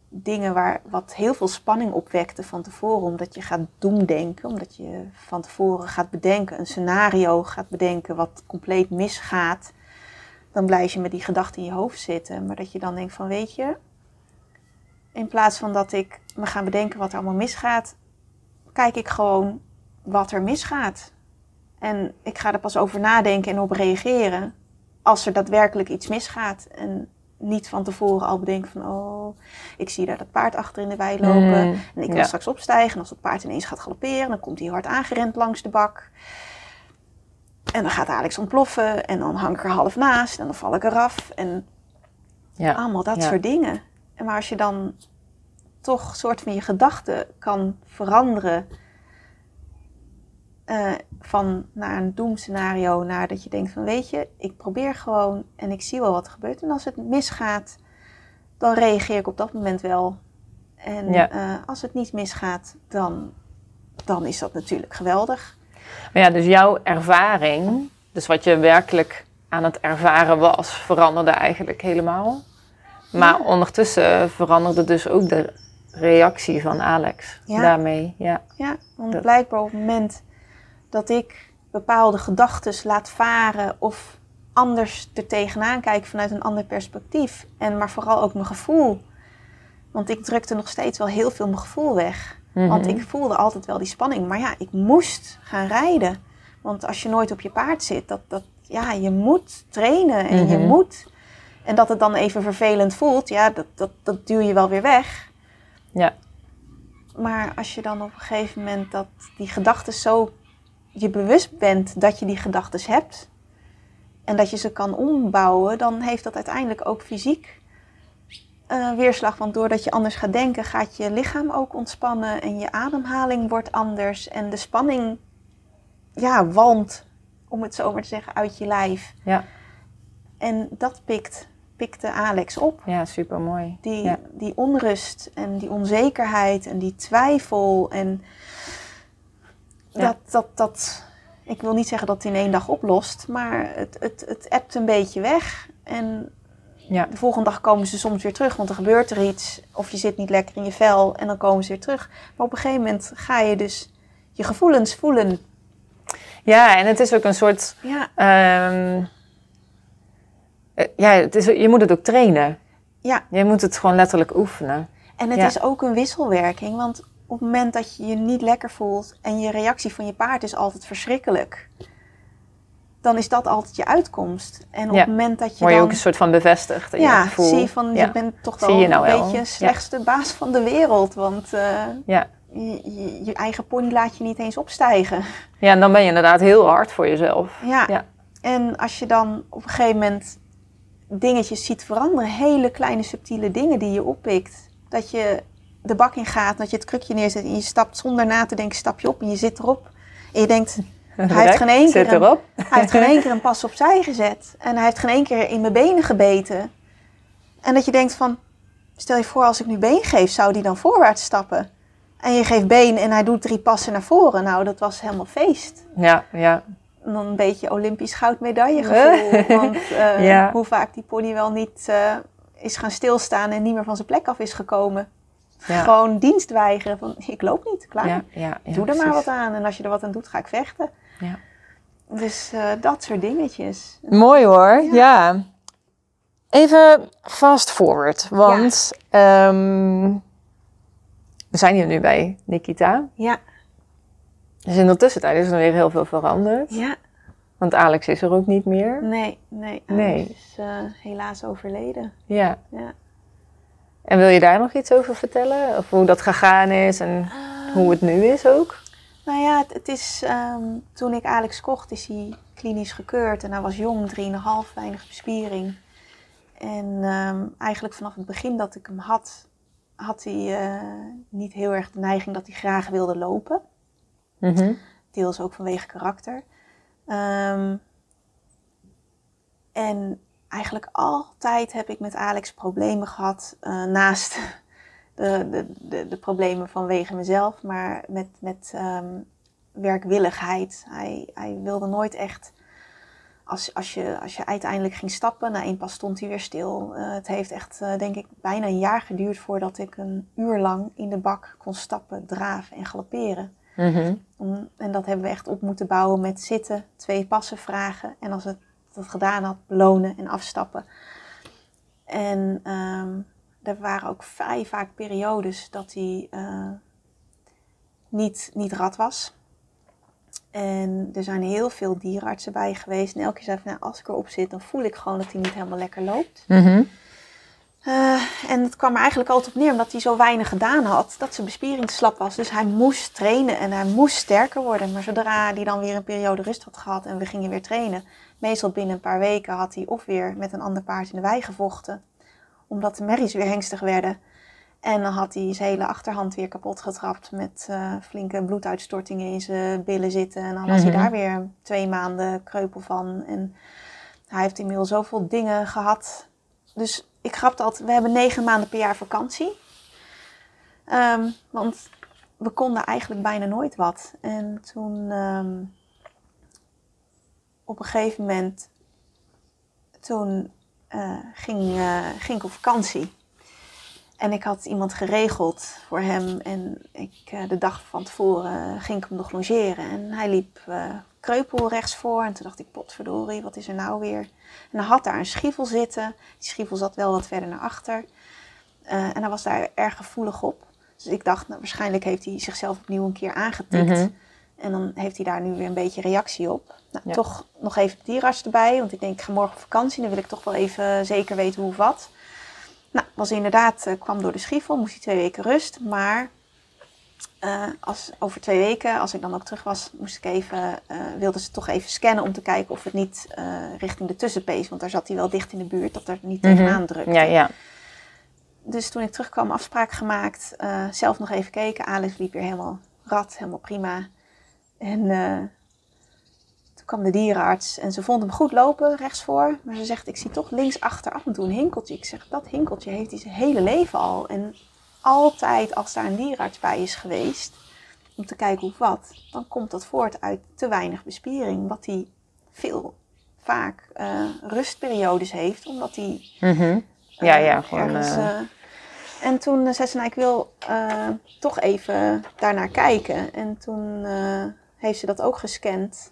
dingen waar wat heel veel spanning opwekte van tevoren, omdat je gaat doemdenken, omdat je van tevoren gaat bedenken, een scenario gaat bedenken wat compleet misgaat, dan blijf je met die gedachten in je hoofd zitten. Maar dat je dan denkt van weet je, in plaats van dat ik me ga bedenken wat er allemaal misgaat, kijk ik gewoon wat er misgaat. En ik ga er pas over nadenken en op reageren als er daadwerkelijk iets misgaat. En niet van tevoren al bedenken van, oh, ik zie daar dat paard achter in de wei lopen. Mm, en ik wil ja. straks opstijgen. En als dat paard ineens gaat galopperen, dan komt hij hard aangerend langs de bak. En dan gaat Alex ontploffen. En dan hang ik er half naast. En dan val ik eraf. En Ja. allemaal dat ja. soort dingen. En maar als je dan toch soort van je gedachten kan veranderen eh, van naar een doemscenario naar dat je denkt van weet je, ik probeer gewoon en ik zie wel wat er gebeurt. En als het misgaat, dan reageer ik op dat moment wel. En Ja. eh, als het niet misgaat, dan, dan is dat natuurlijk geweldig. Maar ja, dus jouw ervaring, dus wat je werkelijk aan het ervaren was, veranderde eigenlijk helemaal. Maar Ja. ondertussen veranderde dus ook de reactie van Alex Ja. daarmee. Ja. Ja, want Dat- blijkbaar op het moment dat ik bepaalde gedachten laat varen of anders er tegenaan kijk vanuit een ander perspectief. En maar vooral ook mijn gevoel. Want ik drukte nog steeds wel heel veel mijn gevoel weg. Want Mhm. ik voelde altijd wel die spanning. Maar ja, ik moest gaan rijden. Want als je nooit op je paard zit, dat, dat, ja, je moet trainen en je Mhm. moet. En dat het dan even vervelend voelt, ja, dat, dat, dat duw je wel weer weg. Ja. Maar als je dan op een gegeven moment dat die gedachten zo je bewust bent dat je die gedachten hebt en dat je ze kan ombouwen, dan heeft dat uiteindelijk ook fysiek eh, weerslag. Want doordat je anders gaat denken, gaat je lichaam ook ontspannen en je ademhaling wordt anders en de spanning ja, walmt, om het zo maar te zeggen, uit je lijf. Ja. En dat pikt, pikte Alex op. ja, super mooi. Die, Ja. die onrust en die onzekerheid en die twijfel. En Ja. dat, dat, dat, ik wil niet zeggen dat het in één dag oplost, maar het, het, het ebt een beetje weg. En Ja. de volgende dag komen ze soms weer terug, want er gebeurt er iets. Of je zit niet lekker in je vel en dan komen ze weer terug. Maar op een gegeven moment ga je dus je gevoelens voelen. ja, en het is ook een soort. Ja, ehm, eh, ja, het is, je moet het ook trainen. ja. Je moet het gewoon letterlijk oefenen. En het Ja. is ook een wisselwerking, want op het moment dat je je niet lekker voelt en je reactie van je paard is altijd verschrikkelijk, dan is dat altijd je uitkomst. En op Ja. het moment dat je Word je dan, ook een soort van bevestigd in je ja, gevoel. zie je van ja. je bent toch wel je nou een beetje Ja. slechtste baas van de wereld, want eh, Ja. je, je, je eigen pony laat je niet eens opstijgen. ja, en dan ben je inderdaad heel hard voor jezelf. Ja. Ja. En als je dan op een gegeven moment dingetjes ziet veranderen, hele kleine subtiele dingen die je oppikt, dat je de bak in gaat, dat je het krukje neerzet en je stapt zonder na te denken, stap je op en je zit erop. En je denkt, hij heeft geen één keer een, hij heeft geen één keer een pas opzij gezet. En hij heeft geen één keer in mijn benen gebeten. En dat je denkt van, stel je voor als ik nu been geef, zou die dan voorwaarts stappen? En je geeft been en hij doet drie passen naar voren. Nou, dat was helemaal feest. Ja, ja. En dan een beetje Olympisch goudmedaille gevoel. want eh, Ja. hoe vaak die pony wel niet eh, is gaan stilstaan en niet meer van zijn plek af is gekomen. Ja. Gewoon dienst weigeren van ik loop niet, klaar. Ja, Doe er maar wat aan. En als je er wat aan doet, ga ik vechten. Ja. Dus eh, dat soort dingetjes. Mooi hoor, Ja. ja. Even fast forward, want ehm, we zijn hier nu bij Nikita. Ja, Dus in de tussentijd is er weer heel veel veranderd. ja, Want Alex is er ook niet meer. Nee, nee. Nee. Alex is eh, helaas overleden. Ja. Ja. En wil je daar nog iets over vertellen? Of hoe dat gegaan is en hoe het nu is ook? Nou ja, het, het is ehm, toen ik Alex kocht, is hij klinisch gekeurd en hij was jong, 3,5, weinig bespiering. En ehm, eigenlijk vanaf het begin dat ik hem had, had hij eh, niet heel erg de neiging dat hij graag wilde lopen. Mhm. Deels ook vanwege karakter. Ehm, en eigenlijk altijd heb ik met Alex problemen gehad. eh, naast de, de, de, de problemen vanwege mezelf, maar met, met ehm, werkwilligheid. Hij, hij wilde nooit echt. Als, als, je, als je uiteindelijk ging stappen, na één pas stond hij weer stil. Eh, het heeft echt, eh, denk ik, bijna een jaar geduurd voordat ik een uur lang in de bak kon stappen, draven en galopperen. Mhm. En dat hebben we echt op moeten bouwen met zitten, twee passen vragen. En als het dat gedaan had, belonen en afstappen. En ehm, er waren ook vrij vaak periodes dat hij eh, niet, niet rad was. En er zijn heel veel dierenartsen bij geweest. En elke keer zei van, nou, als ik erop zit, dan voel ik gewoon dat hij niet helemaal lekker loopt. Mhm. Eh, en het kwam er eigenlijk altijd op neer, omdat hij zo weinig gedaan had, dat zijn bespiering slap was. Dus hij moest trainen en hij moest sterker worden. Maar zodra hij dan weer een periode rust had gehad en we gingen weer trainen, meestal binnen een paar weken had hij of weer met een ander paard in de wei gevochten, omdat de merries weer hengstig werden. En dan had hij zijn hele achterhand weer kapot getrapt met eh, flinke bloeduitstortingen in zijn billen zitten. En dan was Mhm. hij daar weer twee maanden kreupel van. En hij heeft inmiddels zoveel dingen gehad. Dus ik grapte altijd, we hebben negen maanden per jaar vakantie. Ehm, want we konden eigenlijk bijna nooit wat. En toen ehm, op een gegeven moment, toen eh, ging, eh, ging ik op vakantie. En ik had iemand geregeld voor hem. En ik, eh, de dag van tevoren ging ik hem nog logeren. En hij liep kreupel rechts voor. En toen dacht ik, potverdorie, wat is er nou weer? En hij had daar een schievel zitten. Die schievel zat wel wat verder naar achter. En hij was daar erg gevoelig op. Dus ik dacht, nou, waarschijnlijk heeft hij zichzelf opnieuw een keer aangetikt. Mhm. En dan heeft hij daar nu weer een beetje reactie op. Nou, Ja. toch nog even de dierarts erbij. Want ik denk, ik ga morgen op vakantie. Dan wil ik toch wel even zeker weten hoe of wat. Nou, was inderdaad, eh, kwam door de schievel. Moest hij twee weken rust. Maar eh, als, over twee weken, als ik dan ook terug was, moest ik even, eh, wilden ze toch even scannen om te kijken of het niet richting de tussenpees, want daar zat hij wel dicht in de buurt, dat er niet Mhm. tegenaan drukte. Ja, ja. Dus toen ik terugkwam, afspraak gemaakt, zelf nog even gekeken. Alex liep weer helemaal rad, helemaal prima. En eh, toen kwam de dierenarts en ze vond hem goed lopen, rechtsvoor. Maar ze zegt, ik zie toch linksachter af en toe een hinkeltje. Ik zeg, dat hinkeltje heeft hij zijn hele leven al. En altijd als daar een dierenarts bij is geweest, om te kijken hoe of wat, dan komt dat voort uit te weinig bespiering. Wat hij veel, vaak eh, rustperiodes heeft, omdat hij Mhm. Ja, eh, ja, gewoon, ergens, en toen zei ze, nou, ik wil toch even daarnaar kijken. En toen heeft ze dat ook gescand.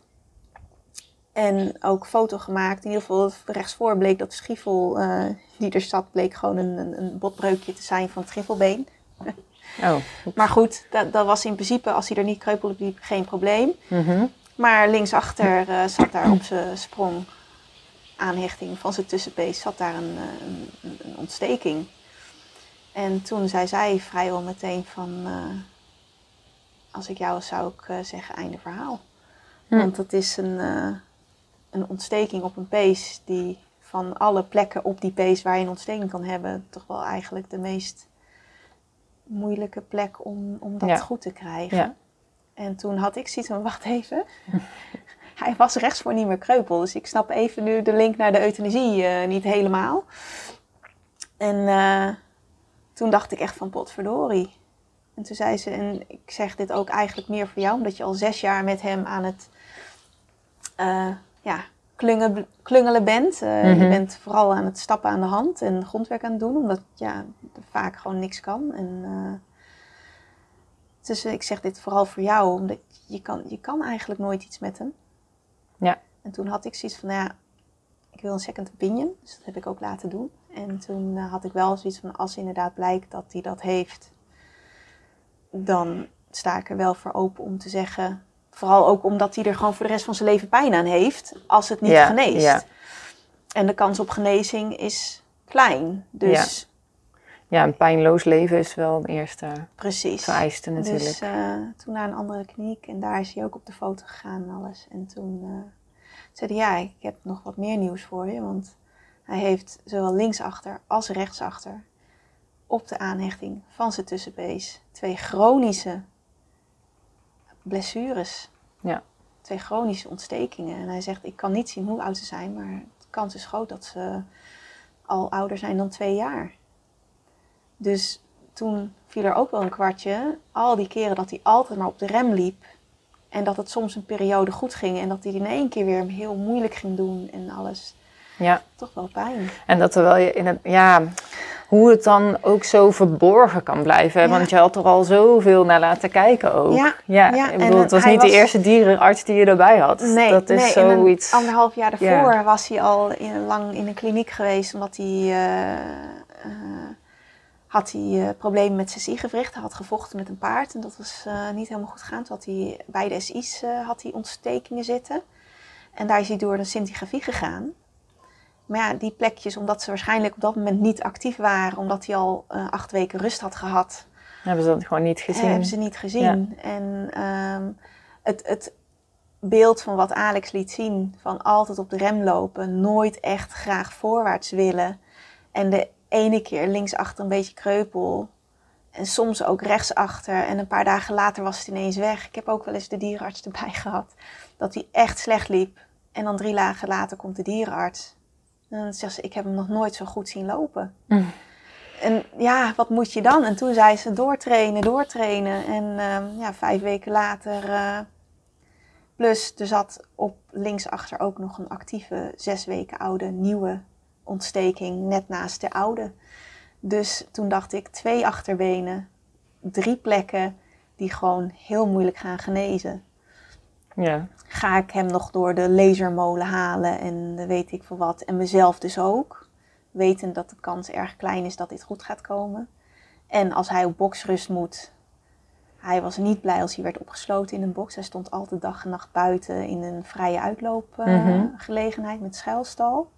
En ook foto gemaakt. In ieder geval rechtsvoor bleek dat de schiefel eh, die er zat, bleek gewoon een, een, botbreukje te zijn van het griffelbeen. Oh. Maar goed, dat, dat was in principe, als hij er niet kreupel liep, geen probleem. Mhm. Maar linksachter eh, zat daar op zijn sprong aanhechting van zijn tussenpees zat daar een, eh, een, een- ontsteking. En toen zei zij vrijwel meteen van, als ik jou was, zou ik eh, zeggen einde verhaal. Hm. Want het is een, eh, een ontsteking op een pees die van alle plekken op die pees waar je een ontsteking kan hebben, toch wel eigenlijk de meest moeilijke plek om, om dat Ja. goed te krijgen. Ja. En toen had ik zoiets van, wacht even. Hij was rechtsvoor niet meer kreupel. Dus ik snap even nu de link naar de euthanasie eh, niet helemaal. En toen dacht ik echt van potverdorie. En toen zei ze, en ik zeg dit ook eigenlijk meer voor jou, omdat je al zes jaar met hem aan het eh, ja, klungelen bent. Eh, Mhm. Je bent vooral aan het stappen aan de hand en grondwerk aan het doen, omdat ja, er vaak gewoon niks kan. En, eh, dus ik zeg dit vooral voor jou, omdat je kan, je kan eigenlijk nooit iets met hem. Ja. En toen had ik zoiets van, nou ja, ik wil een second opinion. Dus dat heb ik ook laten doen. En toen had ik wel zoiets van, als inderdaad blijkt dat hij dat heeft, dan sta ik er wel voor open om te zeggen Vooral ook omdat hij er gewoon voor de rest van zijn leven pijn aan heeft als het niet Ja, geneest. ja. En de kans op genezing is klein. Dus Ja, een pijnloos leven is wel een eerste precies. vereiste natuurlijk. Dus toen naar een andere kliniek en daar is hij ook op de foto gegaan en alles. En toen eh, zei hij, ja, ik heb nog wat meer nieuws voor je. Want hij heeft zowel linksachter als rechtsachter op de aanhechting van zijn tussenbees twee chronische blessures. Ja. Twee chronische ontstekingen. En hij zegt, ik kan niet zien hoe oud ze zijn, maar de kans is groot dat ze al ouder zijn dan twee jaar. Dus toen viel er ook wel een kwartje. Al die keren dat hij altijd maar op de rem liep. En dat het soms een periode goed ging. En dat hij in één keer weer heel moeilijk ging doen en alles. Ja, Toch wel pijn. en dat terwijl je in het, ja, hoe het dan ook zo verborgen kan blijven. Ja. Want je had er al zoveel naar laten kijken ook. Ja, ja, ja, ik en bedoel, het was niet de eerste dierenarts die je erbij had. Nee, dat is nee, en zoiets. Een anderhalf jaar daarvoor Ja. was hij al in, lang in een kliniek geweest. Omdat hij... eh, eh, had hij eh, problemen met zijn ziegewricht. Hij had gevochten met een paard en dat was niet helemaal goed gegaan. Toen had hij bij de SI's had hij ontstekingen zitten. En daar is hij door de scintigrafie gegaan. Maar ja, die plekjes, omdat ze waarschijnlijk op dat moment niet actief waren, omdat hij al eh, acht weken rust had gehad, Hebben ze dat gewoon niet gezien? hebben ze niet gezien. En ehm, het, het beeld van wat Alex liet zien, van altijd op de rem lopen, nooit echt graag voorwaarts willen. En de ene keer linksachter een beetje kreupel. En soms ook rechtsachter. En een paar dagen later was het ineens weg. Ik heb ook wel eens de dierenarts erbij gehad. Dat hij echt slecht liep. En dan drie dagen later komt de dierenarts. En dan zegt ze, ik heb hem nog nooit zo goed zien lopen. Mm. En ja, wat moet je dan? En toen zei ze doortrainen, doortrainen. En ehm, ja, vijf weken later. eh, plus er zat op linksachter ook nog een actieve, zes weken oude, nieuwe ontsteking. Net naast de oude. Dus toen dacht ik, twee achterbenen, drie plekken die gewoon heel moeilijk gaan genezen. Ja. Ga ik hem nog door de lasermolen halen en eh, weet ik veel wat. En mezelf dus ook. Wetend dat de kans erg klein is dat dit goed gaat komen. En als hij op boksrust moet. Hij was niet blij als hij werd opgesloten in een box. Hij stond altijd dag en nacht buiten in een vrije uitloopgelegenheid gelegenheid met schuilstal.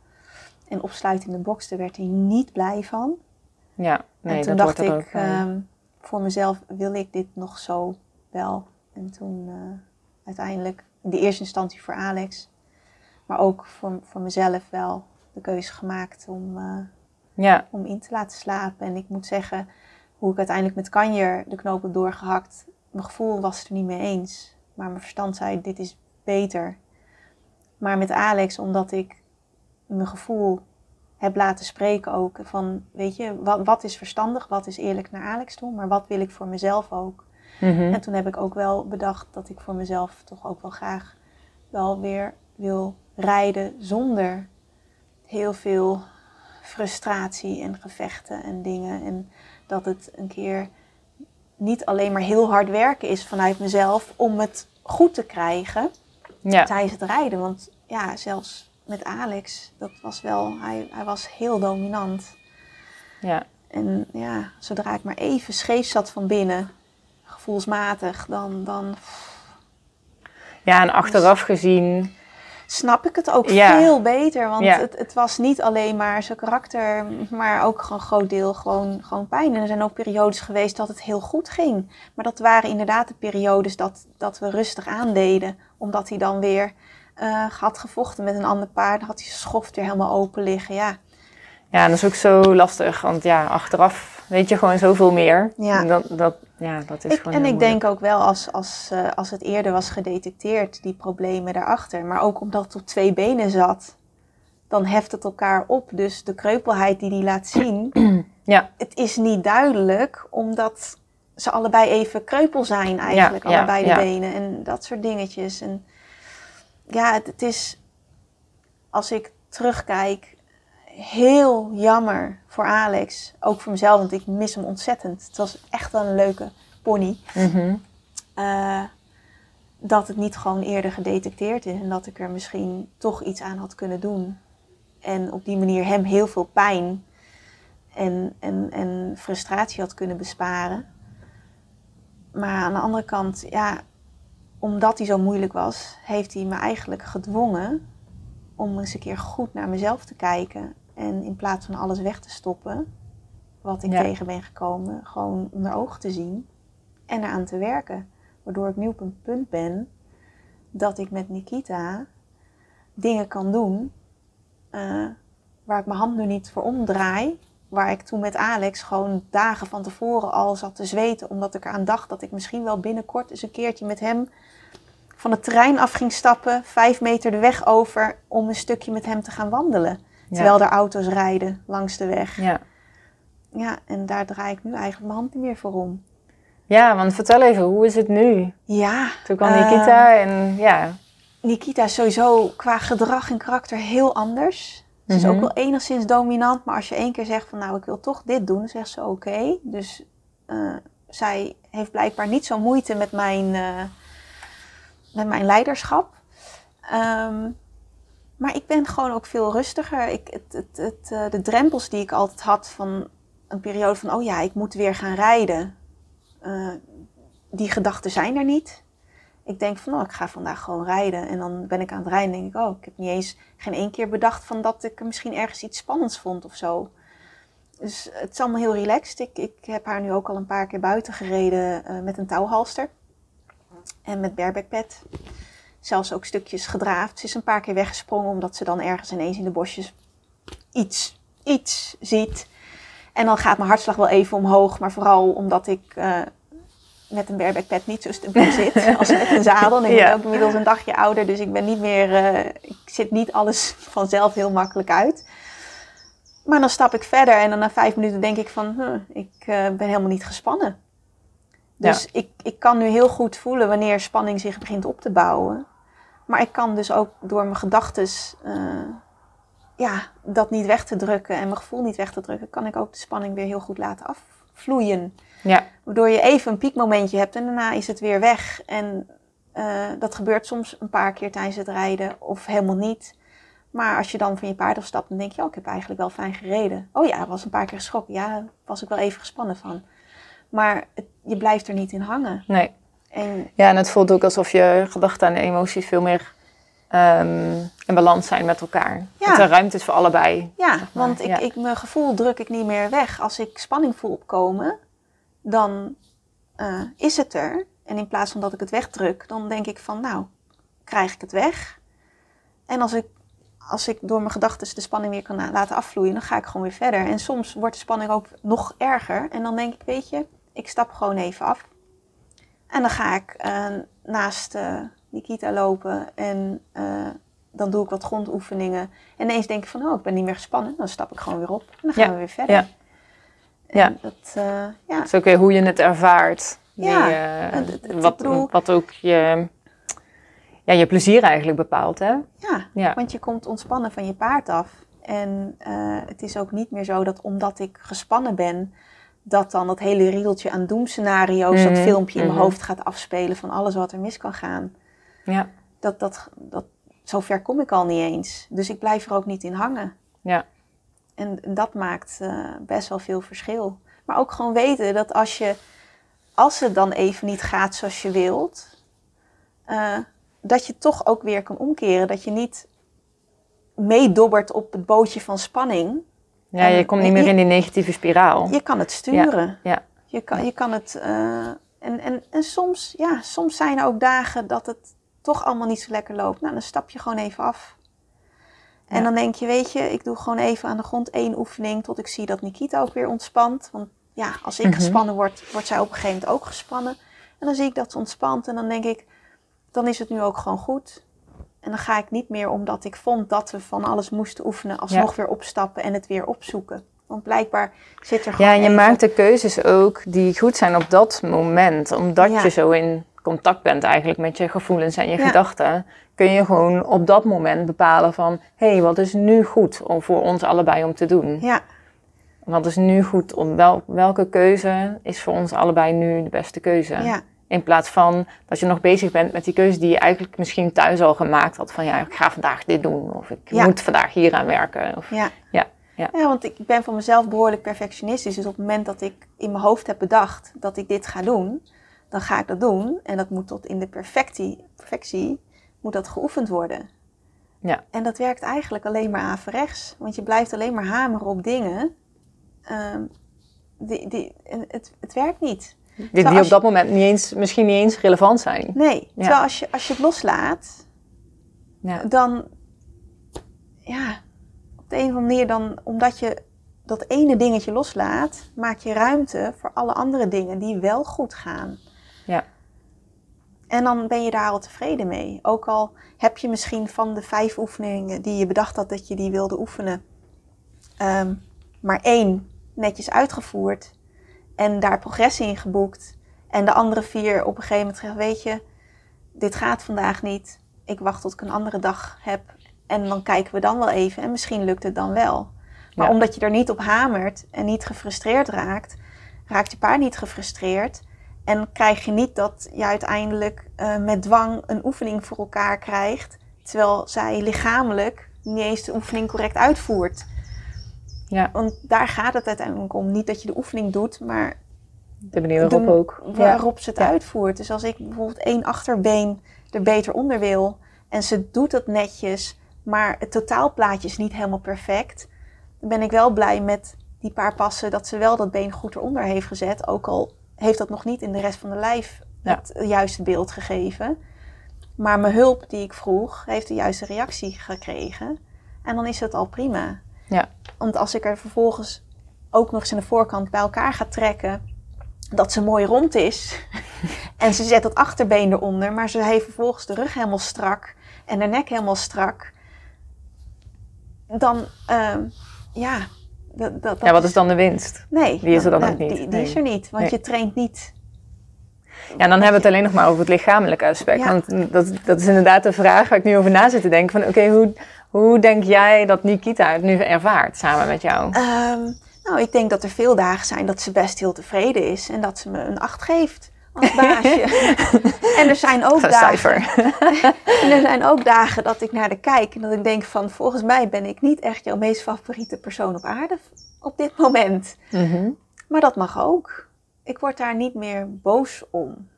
En opsluiten in de box, daar werd hij niet blij van. ja, nee, en toen dat dacht wordt ik, ook bij. ehm, voor mezelf wil ik dit nog zo wel. En toen eh, uiteindelijk, in de eerste instantie voor Alex, maar ook voor, voor mezelf wel de keuze gemaakt om, eh, ja, om in te laten slapen. En ik moet zeggen, hoe ik uiteindelijk met kanjer de knoop heb doorgehakt, mijn gevoel was het er niet mee eens. Maar mijn verstand zei, dit is beter. Maar met Alex, omdat ik mijn gevoel heb laten spreken ook. Van, weet je, wat, wat is verstandig, wat is eerlijk naar Alex toe, maar wat wil ik voor mezelf ook. Mhm. En toen heb ik ook wel bedacht dat ik voor mezelf toch ook wel graag wel weer wil rijden zonder heel veel frustratie en gevechten en dingen. En dat het een keer niet alleen maar heel hard werken is vanuit mezelf om het goed te krijgen ja. tijdens het rijden. Want ja, zelfs met Alex, dat was wel, hij, hij was heel dominant. ja. En ja, zodra ik maar even scheef zat van binnen, gevoelsmatig, dan, dan Ja, en achteraf gezien, snap ik het ook Ja. veel beter. Want Ja. het, het was niet alleen maar zijn karakter, maar ook gewoon een groot deel gewoon, gewoon pijn. En er zijn ook periodes geweest dat het heel goed ging. Maar dat waren inderdaad de periodes dat, dat we rustig aandeden. Omdat hij dan weer eh, had gevochten met een ander paard. Dan had hij zijn schoft weer helemaal open liggen. Ja, ja, en dat is ook zo lastig. Want ja, achteraf weet je gewoon zoveel meer. Ja. Dat, dat, ja, dat is Ik, gewoon en ik denk ook wel als, als, eh, als het eerder was gedetecteerd, die problemen daarachter. Maar ook omdat het op twee benen zat, dan heft het elkaar op. Dus de kreupelheid die die laat zien. Ja, het is niet duidelijk, omdat ze allebei even kreupel zijn eigenlijk, Ja, ja, allebei de benen en dat soort dingetjes. En ja, het, het is, als ik terugkijk, heel jammer voor Alex. Ook voor mezelf, want ik mis hem ontzettend. Het was echt wel een leuke pony. mhm. Eh, dat het niet gewoon eerder gedetecteerd is en dat ik er misschien toch iets aan had kunnen doen. En op die manier hem heel veel pijn en, en, en frustratie had kunnen besparen. Maar aan de andere kant, ja, omdat hij zo moeilijk was, heeft hij me eigenlijk gedwongen om eens een keer goed naar mezelf te kijken. En in plaats van alles weg te stoppen, wat ik Ja. tegen ben gekomen, gewoon onder ogen te zien en eraan te werken. Waardoor ik nu op een punt ben dat ik met Nikita dingen kan doen eh, waar ik mijn hand nu niet voor omdraai. Waar ik toen met Alex gewoon dagen van tevoren al zat te zweten. Omdat ik eraan dacht dat ik misschien wel binnenkort eens een keertje met hem van het terrein af ging stappen. Vijf meter de weg over om een stukje met hem te gaan wandelen. Terwijl er auto's rijden langs de weg. Ja. Ja, en daar draai ik nu eigenlijk mijn hand niet meer voor om. ja, want vertel even, hoe is het nu? Ja, Toen kwam Nikita en ja, Nikita is sowieso qua gedrag en karakter heel anders. Ze is Mhm. ook wel enigszins dominant, maar als je één keer zegt van nou ik wil toch dit doen, dan zegt ze oké. Dus eh, zij heeft blijkbaar niet zo moeite met mijn, eh, met mijn leiderschap. Ehm, maar ik ben gewoon ook veel rustiger. Ik, het, het, het, eh, de drempels die ik altijd had van een periode van oh ja, ik moet weer gaan rijden. eh, die gedachten zijn er niet. Ik denk van, oh, ik ga vandaag gewoon rijden. En dan ben ik aan het rijden en denk ik, oh, ik heb niet eens geen één keer bedacht van dat ik misschien ergens iets spannends vond of zo. Dus het is allemaal heel relaxed. Ik, ik heb haar nu ook al een paar keer buiten gereden eh, met een touwhalster. En met barebackpad. Zelfs ook stukjes gedraafd. Ze is een paar keer weggesprongen omdat ze dan ergens ineens in de bosjes iets, iets ziet. En dan gaat mijn hartslag wel even omhoog. Maar vooral omdat ik eh, met een barebackpad niet zo stabiel zit als met een zadel. En ik Ja. ben ook inmiddels een dagje ouder, dus ik ben niet meer, eh, ik zit niet alles vanzelf heel makkelijk uit. Maar dan stap ik verder en dan na vijf minuten denk ik van, huh, ik eh, ben helemaal niet gespannen. Dus ik, ik kan nu heel goed voelen wanneer spanning zich begint op te bouwen. Maar ik kan dus ook door mijn gedachten ja, dat niet weg te drukken en mijn gevoel niet weg te drukken, kan ik ook de spanning weer heel goed laten afvloeien. ja, Waardoor je even een piekmomentje hebt en daarna is het weer weg. En eh, dat gebeurt soms een paar keer tijdens het rijden of helemaal niet. Maar als je dan van je paard afstapt, dan denk je, oh, ik heb eigenlijk wel fijn gereden. Oh ja, was een paar keer geschrokken. Ja, was ik wel even gespannen van. Maar het- je blijft er niet in hangen. nee. En Ja, en het voelt ook alsof je gedachten en emoties veel meer ehm, in balans zijn met elkaar. Ja. Dat er ruimte is voor allebei. ja, maar, want ik, ja. ik, mijn gevoel druk ik niet meer weg. Als ik spanning voel opkomen, dan eh, is het er. En in plaats van dat ik het wegdruk, dan denk ik van, nou, krijg ik het weg. En als ik, als ik door mijn gedachten de spanning weer kan laten afvloeien, dan ga ik gewoon weer verder. En soms wordt de spanning ook nog erger. En dan denk ik, weet je, ik stap gewoon even af. En dan ga ik eh, naast eh, Nikita lopen en eh, dan doe ik wat grondoefeningen. En ineens denk ik van, oh, ik ben niet meer gespannen. Dan stap ik gewoon weer op en dan gaan Ja, we weer verder. ja. En Ja. Dat, ja. Dat is ook weer hoe je het ervaart. Ja, wat, bedoel- wat ook je, ja, je plezier eigenlijk bepaalt, hè? Ja, Ja. want je komt ontspannen van je paard af. En het is ook niet meer zo dat omdat ik gespannen ben, dat dan dat hele riedeltje aan doemscenario's, dat Mhm, filmpje in mijn mhm. hoofd gaat afspelen van alles wat er mis kan gaan. Ja, Dat, dat, dat, zover kom ik al niet eens. Dus ik blijf er ook niet in hangen. ja, En dat maakt eh, best wel veel verschil. Maar ook gewoon weten dat als je, als het dan even niet gaat zoals je wilt, eh, dat je toch ook weer kan omkeren. Dat je niet meedobbert op het bootje van spanning. Ja je En- komt niet meer je- in die negatieve spiraal. Je kan het sturen. Ja, Je kan, je kan het. eh, en, en, en soms, ja, soms zijn er ook dagen dat het toch allemaal niet zo lekker loopt. Nou, dan stap je gewoon even af. En Ja. dan denk je, weet je, ik doe gewoon even aan de grond één oefening tot ik zie dat Nikita ook weer ontspant. Want ja, als ik Mhm. gespannen word, wordt zij op een gegeven moment ook gespannen. En dan zie ik dat ze ontspant en dan denk ik, dan is het nu ook gewoon goed. En dan ga ik niet meer omdat ik vond dat we van alles moesten oefenen, alsnog weer opstappen en het weer opzoeken. Want blijkbaar zit er gewoon. ja en je even- maakt de keuzes ook die goed zijn op dat moment. Omdat Ja. je zo in contact bent eigenlijk met je gevoelens en je Ja. gedachten. Kun je gewoon op dat moment bepalen van... Hé, hey, wat is nu goed om voor ons allebei om te doen? Ja, Wat is nu goed om wel, welke keuze is voor ons allebei nu de beste keuze? ja, In plaats van dat je nog bezig bent met die keuze die je eigenlijk misschien thuis al gemaakt had. Van ja, ik ga vandaag dit doen. Of ik Ja. moet vandaag hier aan werken. Of, ja. ja, ja. Ja, want ik ben van mezelf behoorlijk perfectionistisch. Dus op het moment dat ik in mijn hoofd heb bedacht dat ik dit ga doen, dan ga ik dat doen. En dat moet tot in de perfectie, perfectie moet dat geoefend worden. Ja. En dat werkt eigenlijk alleen maar averechts. Want je blijft alleen maar hameren op dingen. Ehm, die, die, het, het werkt niet. Die, die op dat moment niet eens, misschien niet eens relevant zijn. Nee, terwijl als je, als je het loslaat, Ja. dan, ja, op de een of andere manier, dan, omdat je dat ene dingetje loslaat, maak je ruimte voor alle andere dingen die wel goed gaan. Ja. En dan ben je daar al tevreden mee. Ook al heb je misschien van de vijf oefeningen die je bedacht had dat je die wilde oefenen, ehm, maar één netjes uitgevoerd en daar progressie in geboekt. En de andere vier op een gegeven moment gezegd, weet je, dit gaat vandaag niet. Ik wacht tot ik een andere dag heb en dan kijken we dan wel even en misschien lukt het dan wel. Maar Ja. omdat je er niet op hamert en niet gefrustreerd raakt, raakt je paard niet gefrustreerd. En krijg je niet dat je uiteindelijk eh, met dwang een oefening voor elkaar krijgt, terwijl zij lichamelijk niet eens de oefening correct uitvoert. Ja, Want daar gaat het uiteindelijk om. Niet dat je de oefening doet, maar de manier waarop de- ook. Ja. waarop ze het Ja. uitvoert. Dus als ik bijvoorbeeld één achterbeen er beter onder wil en ze doet het netjes, maar het totaalplaatje is niet helemaal perfect, dan ben ik wel blij met die paar passen dat ze wel dat been goed eronder heeft gezet. Ook al heeft dat nog niet in de rest van de lijf Ja. het juiste beeld gegeven. Maar mijn hulp die ik vroeg, heeft de juiste reactie gekregen. En dan is het al prima. Ja. Want als ik er vervolgens ook nog eens in de voorkant bij elkaar ga trekken, dat ze mooi rond is. en ze zet dat achterbeen eronder, maar ze heeft vervolgens de rug helemaal strak en de nek helemaal strak. Dan, ehm, ja. Dat, dat, ja, wat is dan de winst? Nee, Die is er dan nou, ook niet. Die, die Nee. is er niet, want Nee. je traint niet. Ja, dan hebben we het alleen nog maar over het lichamelijke aspect. Ja. Want dat, dat is inderdaad de vraag waar ik nu over na zit te denken. Van oké, hoe, hoe denk jij dat Nikita het nu ervaart samen met jou? Ehm, nou, ik denk dat er veel dagen zijn dat ze best heel tevreden is en dat ze me een acht geeft als baasje. en er zijn ook Een dagen. En er zijn ook dagen dat ik naar de kijk en dat ik denk van volgens mij ben ik niet echt jouw meest favoriete persoon op aarde op dit moment. Mhm. Maar dat mag ook. Ik word daar niet meer boos om.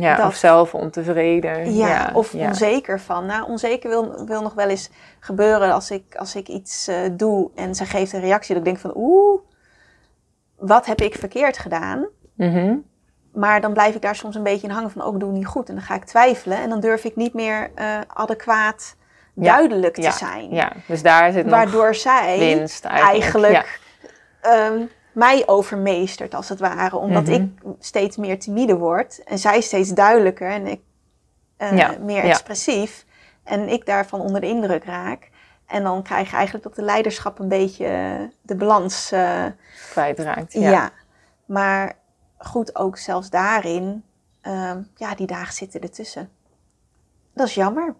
Ja, Dat- of zelf ontevreden. Ja, of ja. onzeker van. Nou, onzeker wil, wil nog wel eens gebeuren als ik, als ik iets eh, doe en ze geeft een reactie. Dat ik denk van oeh, wat heb ik verkeerd gedaan? Mhm. Maar dan blijf ik daar soms een beetje in hangen van ook doe ik niet goed. En dan ga ik twijfelen en dan durf ik niet meer eh, adequaat duidelijk te zijn. Ja, dus daar zit Waardoor zij winst eigenlijk. eigenlijk ehm, mij overmeestert als het ware. Omdat Mhm. ik steeds meer timide word en zij steeds duidelijker en ik eh, Ja, meer ja. expressief. En ik daarvan onder de indruk raak. En dan krijg je eigenlijk dat de leiderschap een beetje de balans eh, kwijtraakt. ja. Ja. maar goed, ook zelfs daarin, ehm, ja, die dagen zitten ertussen. Dat is jammer.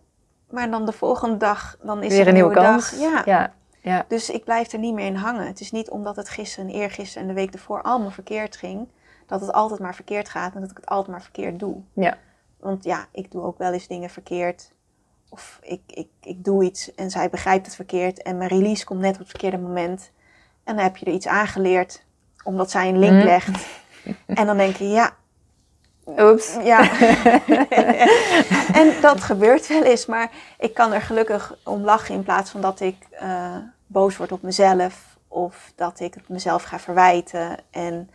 Maar dan de volgende dag, dan is Weer er een nieuwe dag. kans. Ja. Ja. Ja. Dus ik blijf er niet meer in hangen. Het is niet omdat het gisteren en eergisteren en de week ervoor allemaal verkeerd ging, dat het altijd maar verkeerd gaat en dat ik het altijd maar verkeerd doe. Ja. Want ja, ik doe ook wel eens dingen verkeerd. Of ik, ik, ik doe iets en zij begrijpt het verkeerd en mijn release komt net op het verkeerde moment. En dan heb je er iets aangeleerd omdat zij een link Mhm. legt. En dan denk je, ja, Oeps. ja. en dat gebeurt wel eens, maar ik kan er gelukkig om lachen in plaats van dat ik eh, boos word op mezelf of dat ik het mezelf ga verwijten. En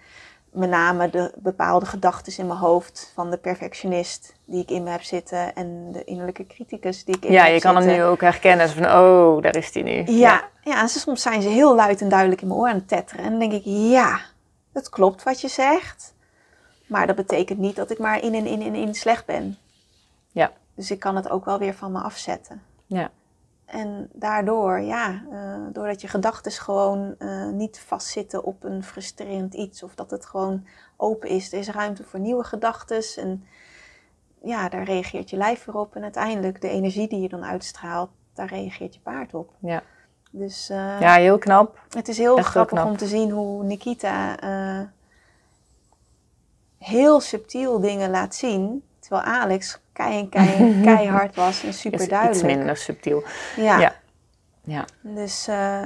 met name de bepaalde gedachten in mijn hoofd van de perfectionist die ik in me heb zitten en de innerlijke criticus die ik in me Ja, heb je kan hem zitten. nu ook herkennen. Van, oh, daar is hij nu. Ja, ja. en soms zijn ze heel luid en duidelijk in mijn oor aan het tetteren. En dan denk ik, ja, het klopt wat je zegt. Maar dat betekent niet dat ik maar in en in en in slecht ben. Ja. Dus ik kan het ook wel weer van me afzetten. Ja. En daardoor, ja, eh, doordat je gedachten gewoon eh, niet vastzitten op een frustrerend iets. Of dat het gewoon open is. Er is ruimte voor nieuwe gedachten. En ja, daar reageert je lijf weer op. En uiteindelijk de energie die je dan uitstraalt, daar reageert je paard op. Ja. Dus eh, ja, heel knap. het is heel echt grappig om te zien hoe Nikita heel subtiel dingen laat zien. Terwijl Alex kei, kei, keihard was en super Is duidelijk. iets minder subtiel. Ja. Ja. Ja. Dus, eh,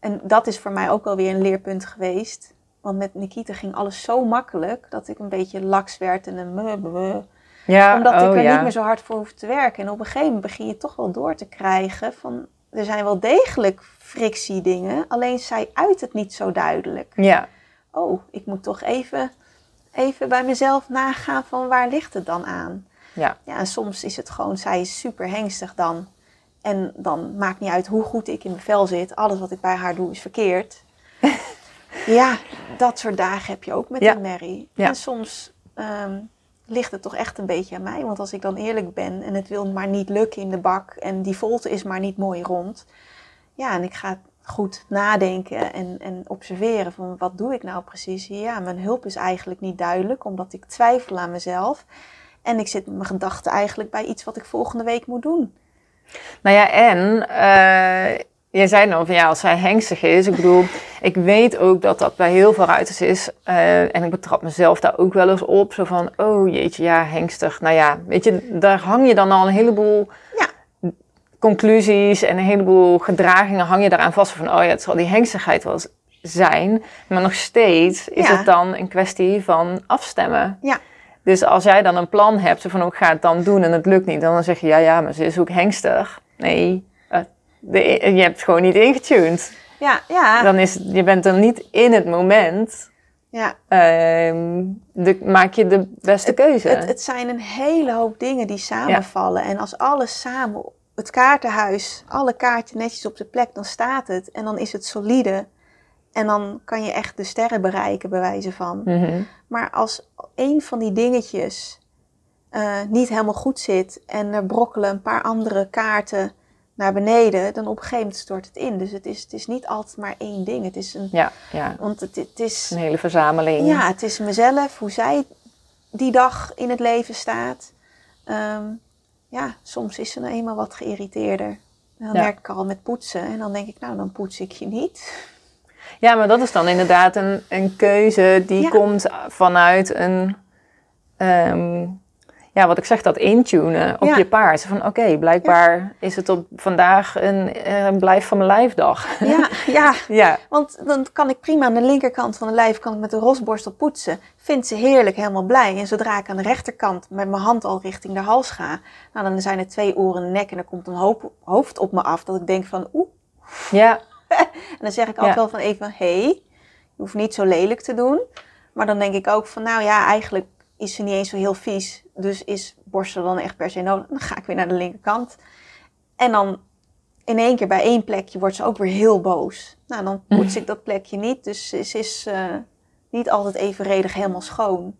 en dat is voor mij ook wel weer een leerpunt geweest. Want met Nikita ging alles zo makkelijk dat ik een beetje laks werd en een me, me, Ja, omdat ik oh, er ja. niet meer zo hard voor hoef te werken. En op een gegeven moment begin je toch wel door te krijgen van er zijn wel degelijk frictiedingen, alleen zij uit het niet zo duidelijk. Ja, Oh, ik moet toch even, even bij mezelf nagaan van waar ligt het dan aan? ja. Ja, en soms is het gewoon, zij is super hengstig dan. En dan maakt niet uit hoe goed ik in mijn vel zit. Alles wat ik bij haar doe is verkeerd. ja, dat soort dagen heb je ook met Ja. een Mary. Ja. En soms ehm, ligt het toch echt een beetje aan mij. Want als ik dan eerlijk ben en het wil maar niet lukken in de bak. En die volte is maar niet mooi rond. Ja, en ik ga goed nadenken en, en observeren van wat doe ik nou precies. Ja, mijn hulp is eigenlijk niet duidelijk. Omdat ik twijfel aan mezelf. En ik zit met mijn gedachten eigenlijk bij iets wat ik volgende week moet doen. Nou ja, en eh je zei nou van ja, als zij hengstig is. Ik bedoel, ik weet ook dat dat bij heel veel ruiters is. eh, en ik betrap mezelf daar ook wel eens op. Zo van, oh jeetje, ja, hengstig. Nou ja, weet je, daar hang je dan al een heleboel. Conclusies en een heleboel gedragingen hang je daaraan vast. Van, oh ja, het zal die hengstigheid wel zijn. Maar nog steeds is Ja. het dan een kwestie van afstemmen. Ja. Dus als jij dan een plan hebt, van, oh, ik ga het dan doen en het lukt niet. Dan zeg je, ja, ja, maar ze is ook hengstig. Nee, eh, de, je hebt het gewoon niet ingetuned. Ja, ja, Dan is, je bent er niet in het moment. ja. ehm, de, maak je de beste keuze. Het, het zijn een hele hoop dingen die samenvallen. En als alles samen, het kaartenhuis, alle kaarten netjes op de plek, dan staat het. En dan is het solide. En dan kan je echt de sterren bereiken, bij wijze van. Mhm. Maar als een van die dingetjes eh, niet helemaal goed zit en er brokkelen een paar andere kaarten naar beneden, dan op een gegeven moment stort het in. Dus het is, het is niet altijd maar één ding. Het is een, Ja, ja, want het, het is, een hele verzameling. ja, het is mezelf, hoe zij die dag in het leven staat. Ehm, ja, soms is ze nou eenmaal wat geïrriteerder. En dan Ja. merk ik al met poetsen en dan denk ik, nou, dan poets ik je niet. Ja, maar dat is dan inderdaad een, een keuze die Ja. komt vanuit een, ehm, ja, wat ik zeg, dat intunen op Ja. je paard. Van oké, blijkbaar is het op vandaag een, een blijf van mijn lijfdag. Ja, ja, ja, want dan kan ik prima aan de linkerkant van de lijf kan ik met de rosborstel poetsen. Vindt ze heerlijk, helemaal blij. En zodra ik aan de rechterkant met mijn hand al richting de hals ga, nou, dan zijn er twee oren en nek en er komt een hoop, hoofd op me af. Dat ik denk van, oeh. ja, En dan zeg ik altijd wel van even, hé, hey, je hoeft niet zo lelijk te doen. Maar dan denk ik ook van, nou ja, eigenlijk is ze niet eens zo heel vies. Dus is borstel dan echt per se nodig. Dan ga ik weer naar de linkerkant. En dan in één keer bij één plekje wordt ze ook weer heel boos. Nou, dan poets ik dat plekje niet. Dus ze is eh, niet altijd evenredig helemaal schoon.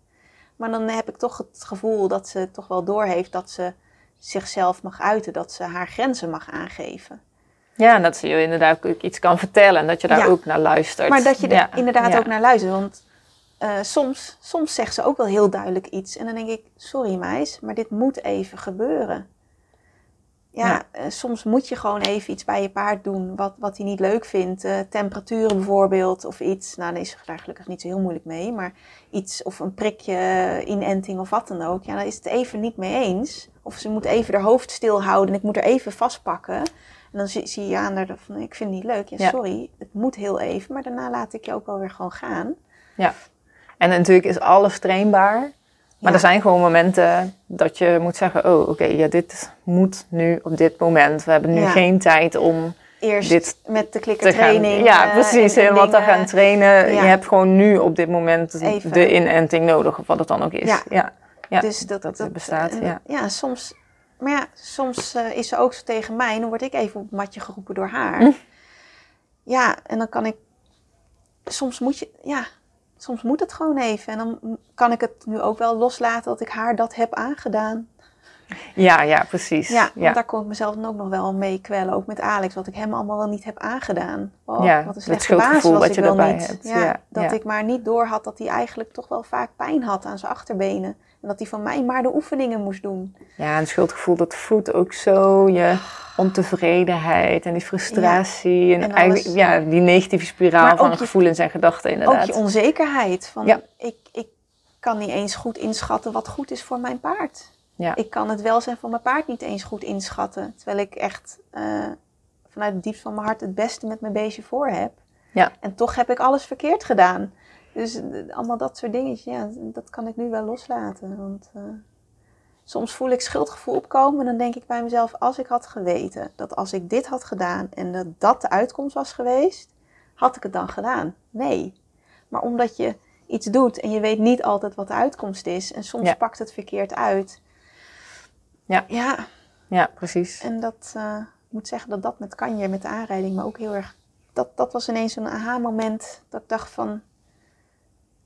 Maar dan heb ik toch het gevoel dat ze toch wel doorheeft dat ze zichzelf mag uiten. Dat ze haar grenzen mag aangeven. ja, en dat ze je inderdaad ook iets kan vertellen en dat je daar Ja. ook naar luistert. Maar dat je er Ja, inderdaad ja. ook naar luistert. Want eh, soms, soms zegt ze ook wel heel duidelijk iets. En dan denk ik, sorry meis, maar dit moet even gebeuren. Ja, Ja. eh, soms moet je gewoon even iets bij je paard doen wat, wat hij niet leuk vindt. Eh, temperaturen bijvoorbeeld of iets. Nou, dan is ze daar gelukkig niet zo heel moeilijk mee. Maar iets of een prikje, inenting of wat dan ook. Ja, dan is het even niet mee eens. Of ze moet even haar hoofd stilhouden en ik moet er even vastpakken. En dan zie, zie je aan haar van, ik vind het niet leuk. Ja, Ja. sorry, het moet heel even. Maar daarna laat ik je ook wel weer gewoon gaan. Ja. En natuurlijk is alles trainbaar. Maar Ja. er zijn gewoon momenten dat je moet zeggen: Oh, oké, ja, dit moet nu op dit moment. We hebben nu Ja. geen tijd om Eerst dit met de te gaan. klikkertraining. Ja, eh, precies. en- helemaal te dingen. gaan trainen. Je hebt gewoon nu op dit moment Even. de inenting nodig, of wat het dan ook is. Ja. Ja, dus dat, dat dat, bestaat, eh, ja. ja, soms. Maar ja, soms eh, is ze ook zo tegen mij. En dan word ik even op het matje geroepen door haar. Hm. Ja, en dan kan ik. Soms moet je. Ja, soms moet het gewoon even. En dan kan ik het nu ook wel loslaten dat ik haar dat heb aangedaan. ja, ja, precies. Ja, ja. want daar kon ik mezelf dan ook nog wel mee kwellen. Ook met Alex, wat ik hem allemaal wel niet heb aangedaan. Oh, Ja, wat een het slechte baas was wat ik je wel niet. hebt. Ja, Ja, dat ja. ik maar niet door had dat hij eigenlijk toch wel vaak pijn had aan zijn achterbenen. En dat hij van mij maar de oefeningen moest doen. Ja, en het schuldgevoel, dat voedt ook zo je ontevredenheid en die frustratie. en en eigenlijk ja, die negatieve spiraal van gevoelens en gedachten inderdaad. Ook je onzekerheid. Van, Ja. ik, ik kan niet eens goed inschatten wat goed is voor mijn paard. Ja. Ik kan het welzijn van mijn paard niet eens goed inschatten. Terwijl ik echt eh, vanuit het diepst van mijn hart het beste met mijn beestje voor heb. Ja. En toch heb ik alles verkeerd gedaan. Dus eh, allemaal dat soort dingetjes, ja, dat kan ik nu wel loslaten. Want eh, soms voel ik schuldgevoel opkomen en dan denk ik bij mezelf, als ik had geweten dat als ik dit had gedaan en dat dat de uitkomst was geweest, had ik het dan gedaan? Nee. Maar omdat je iets doet en je weet niet altijd wat de uitkomst is en soms Ja. pakt het verkeerd uit. Ja. Ja, Ja, precies. en dat, eh, ik moet zeggen dat dat met Kanje, met de aanrijding, maar ook heel erg... Dat, dat was ineens een aha-moment dat ik dacht van...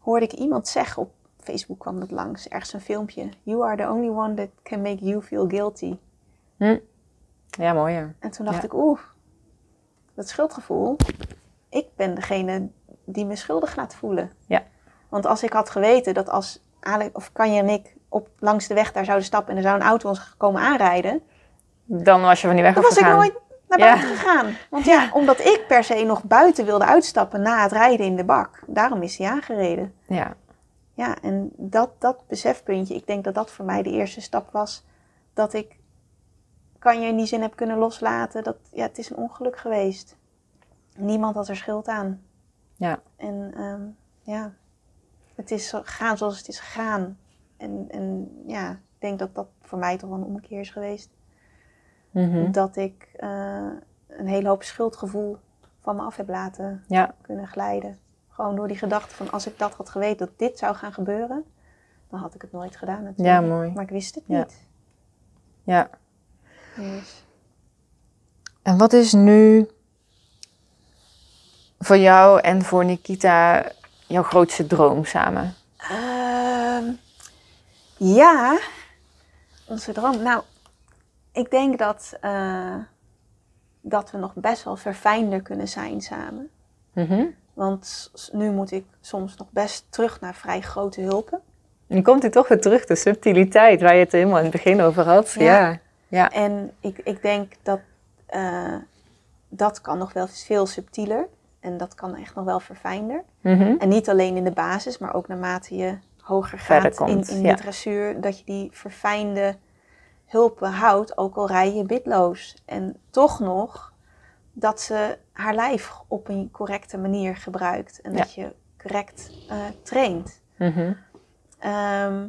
Hoorde ik iemand zeggen, op Facebook kwam dat langs, ergens een filmpje. You are the only one that can make you feel guilty. Hm. Ja, mooi. ja. En toen dacht Ja. ik, oeh, dat schuldgevoel. Ik ben degene die me schuldig laat voelen. Ja. Want als ik had geweten dat als Alex, of Kanje en ik op, langs de weg daar zouden stappen en er zou een auto ons komen aanrijden, Dan was je van die weg dan was ik nooit naar Ja. gegaan. Want ja, omdat ik per se nog buiten wilde uitstappen na het rijden in de bak. Daarom is hij aangereden. Ja, Ja, en dat, dat besefpuntje, ik denk dat dat voor mij de eerste stap was. Dat ik kan je in die zin heb kunnen loslaten. Dat ja, het is een ongeluk geweest. Niemand had er schuld aan. ja, En ehm, ja, het is gegaan zoals het is gegaan. En, en ja, ik denk dat dat voor mij toch wel een ommekeer is geweest. Mhm. Dat ik eh, een hele hoop schuldgevoel van me af heb laten ja, kunnen glijden. Gewoon door die gedachte van als ik dat had geweten dat dit zou gaan gebeuren, dan had ik het nooit gedaan natuurlijk. Ja, mooi. Maar ik wist het Ja. niet. ja. Dus, En wat is nu voor jou en voor Nikita jouw grootste droom samen? ehm, ja, onze droom. Nou, ik denk dat, eh, dat we nog best wel verfijnder kunnen zijn samen. Mhm. Want nu moet ik soms nog best terug naar vrij grote hulpen. En nu komt hij toch weer terug, de subtiliteit waar je het helemaal in het begin over had. Ja. Ja, ja, En ik, ik denk dat eh, dat kan nog wel veel subtieler. En dat kan echt nog wel verfijnder. Mhm. En niet alleen in de basis, maar ook naarmate je hoger gaat komt, in, in ja. de dressuur. Dat je die verfijnde hulpen houdt, ook al rij je bitloos. En toch nog dat ze haar lijf op een correcte manier gebruikt. En Ja. dat je correct eh, traint. Mhm. Ehm,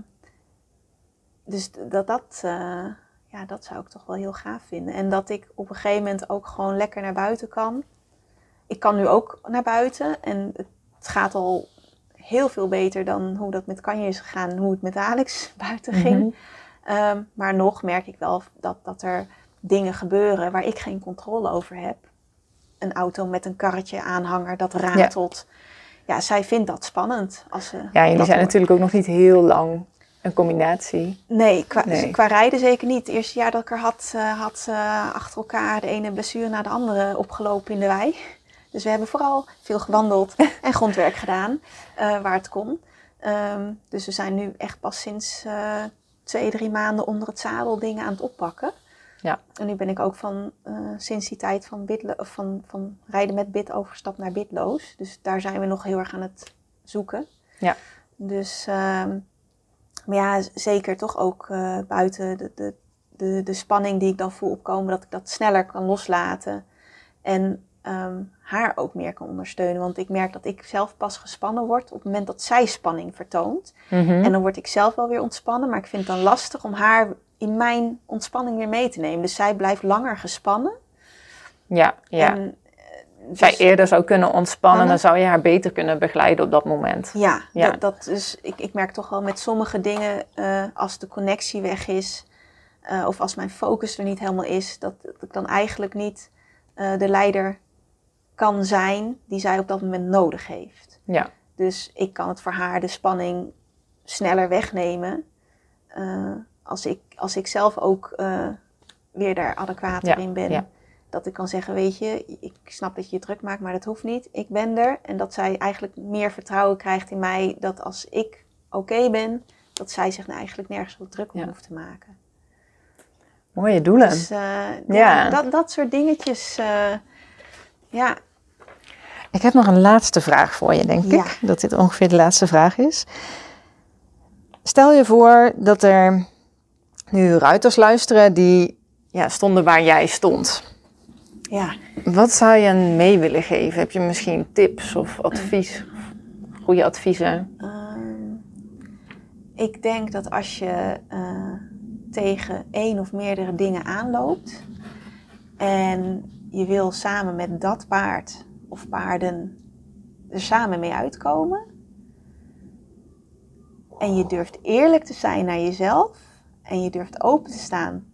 dus dat, dat, eh, ja, dat zou ik toch wel heel gaaf vinden. En dat ik op een gegeven moment ook gewoon lekker naar buiten kan. Ik kan nu ook naar buiten en het gaat al heel veel beter dan hoe dat met Kanje is gegaan en hoe het met Alex buiten ging. Mhm. Ehm, maar nog merk ik wel dat, dat er dingen gebeuren waar ik geen controle over heb. Een auto met een karretje aanhanger dat ratelt. Ja, zij vindt dat spannend. Als ze Ja, jullie dat zijn hoort. natuurlijk ook nog niet heel lang een combinatie. Nee, qua, Nee. qua rijden zeker niet. Het eerste jaar dat ik er had, eh, had ze achter elkaar de ene blessure na de andere opgelopen in de wei. Dus we hebben vooral veel gewandeld en grondwerk gedaan, eh, waar het kon. Ehm, dus we zijn nu echt pas sinds eh, twee, drie maanden onder het zadel dingen aan het oppakken. Ja. En nu ben ik ook van, sinds die tijd van, bitlo- van, van rijden met bit overgestapt naar bitloos. Dus daar zijn we nog heel erg aan het zoeken. Ja. Dus, ehm, maar ja, zeker toch ook eh, buiten de, de, de, de spanning die ik dan voel opkomen, dat ik dat sneller kan loslaten. En ehm, haar ook meer kan ondersteunen. Want ik merk dat ik zelf pas gespannen word op het moment dat zij spanning vertoont. Mhm. En dan word ik zelf wel weer ontspannen, maar ik vind het dan lastig om haar in mijn ontspanning weer mee te nemen. Dus zij blijft langer gespannen. Ja, ja. En, eh, Als zij dus- eerder zou kunnen ontspannen, Anne? dan zou je haar beter kunnen begeleiden op dat moment. Ja, Ja. Dat, dat is, ik, ik merk toch wel met sommige dingen, eh, als de connectie weg is, eh, of als mijn focus er niet helemaal is, dat, dat ik dan eigenlijk niet de leider kan zijn die zij op dat moment nodig heeft. Ja, Dus ik kan het voor haar de spanning sneller wegnemen. eh, als, ik, als ik zelf ook eh, weer daar adequater Ja, in ben. ja. Dat ik kan zeggen, weet je, ik snap dat je je druk maakt, maar dat hoeft niet. Ik ben er. En dat zij eigenlijk meer vertrouwen krijgt in mij. Dat als ik oké ben, dat zij zich nou eigenlijk nergens zo druk om Ja. hoeft te maken. mooie doelen. Dus eh, Ja. dat, dat soort dingetjes. Ja, Ik heb nog een laatste vraag voor je, denk Ja. ik. Dat dit ongeveer de laatste vraag is. Stel je voor dat er nu ruiters luisteren die ja, stonden waar jij stond. ja. Wat zou je hen mee willen geven? Heb je misschien tips of advies? goede adviezen? Ehm, ik denk dat als je eh, tegen één of meerdere dingen aanloopt en je wil samen met dat paard of paarden er samen mee uitkomen en je durft eerlijk te zijn naar jezelf en je durft open te staan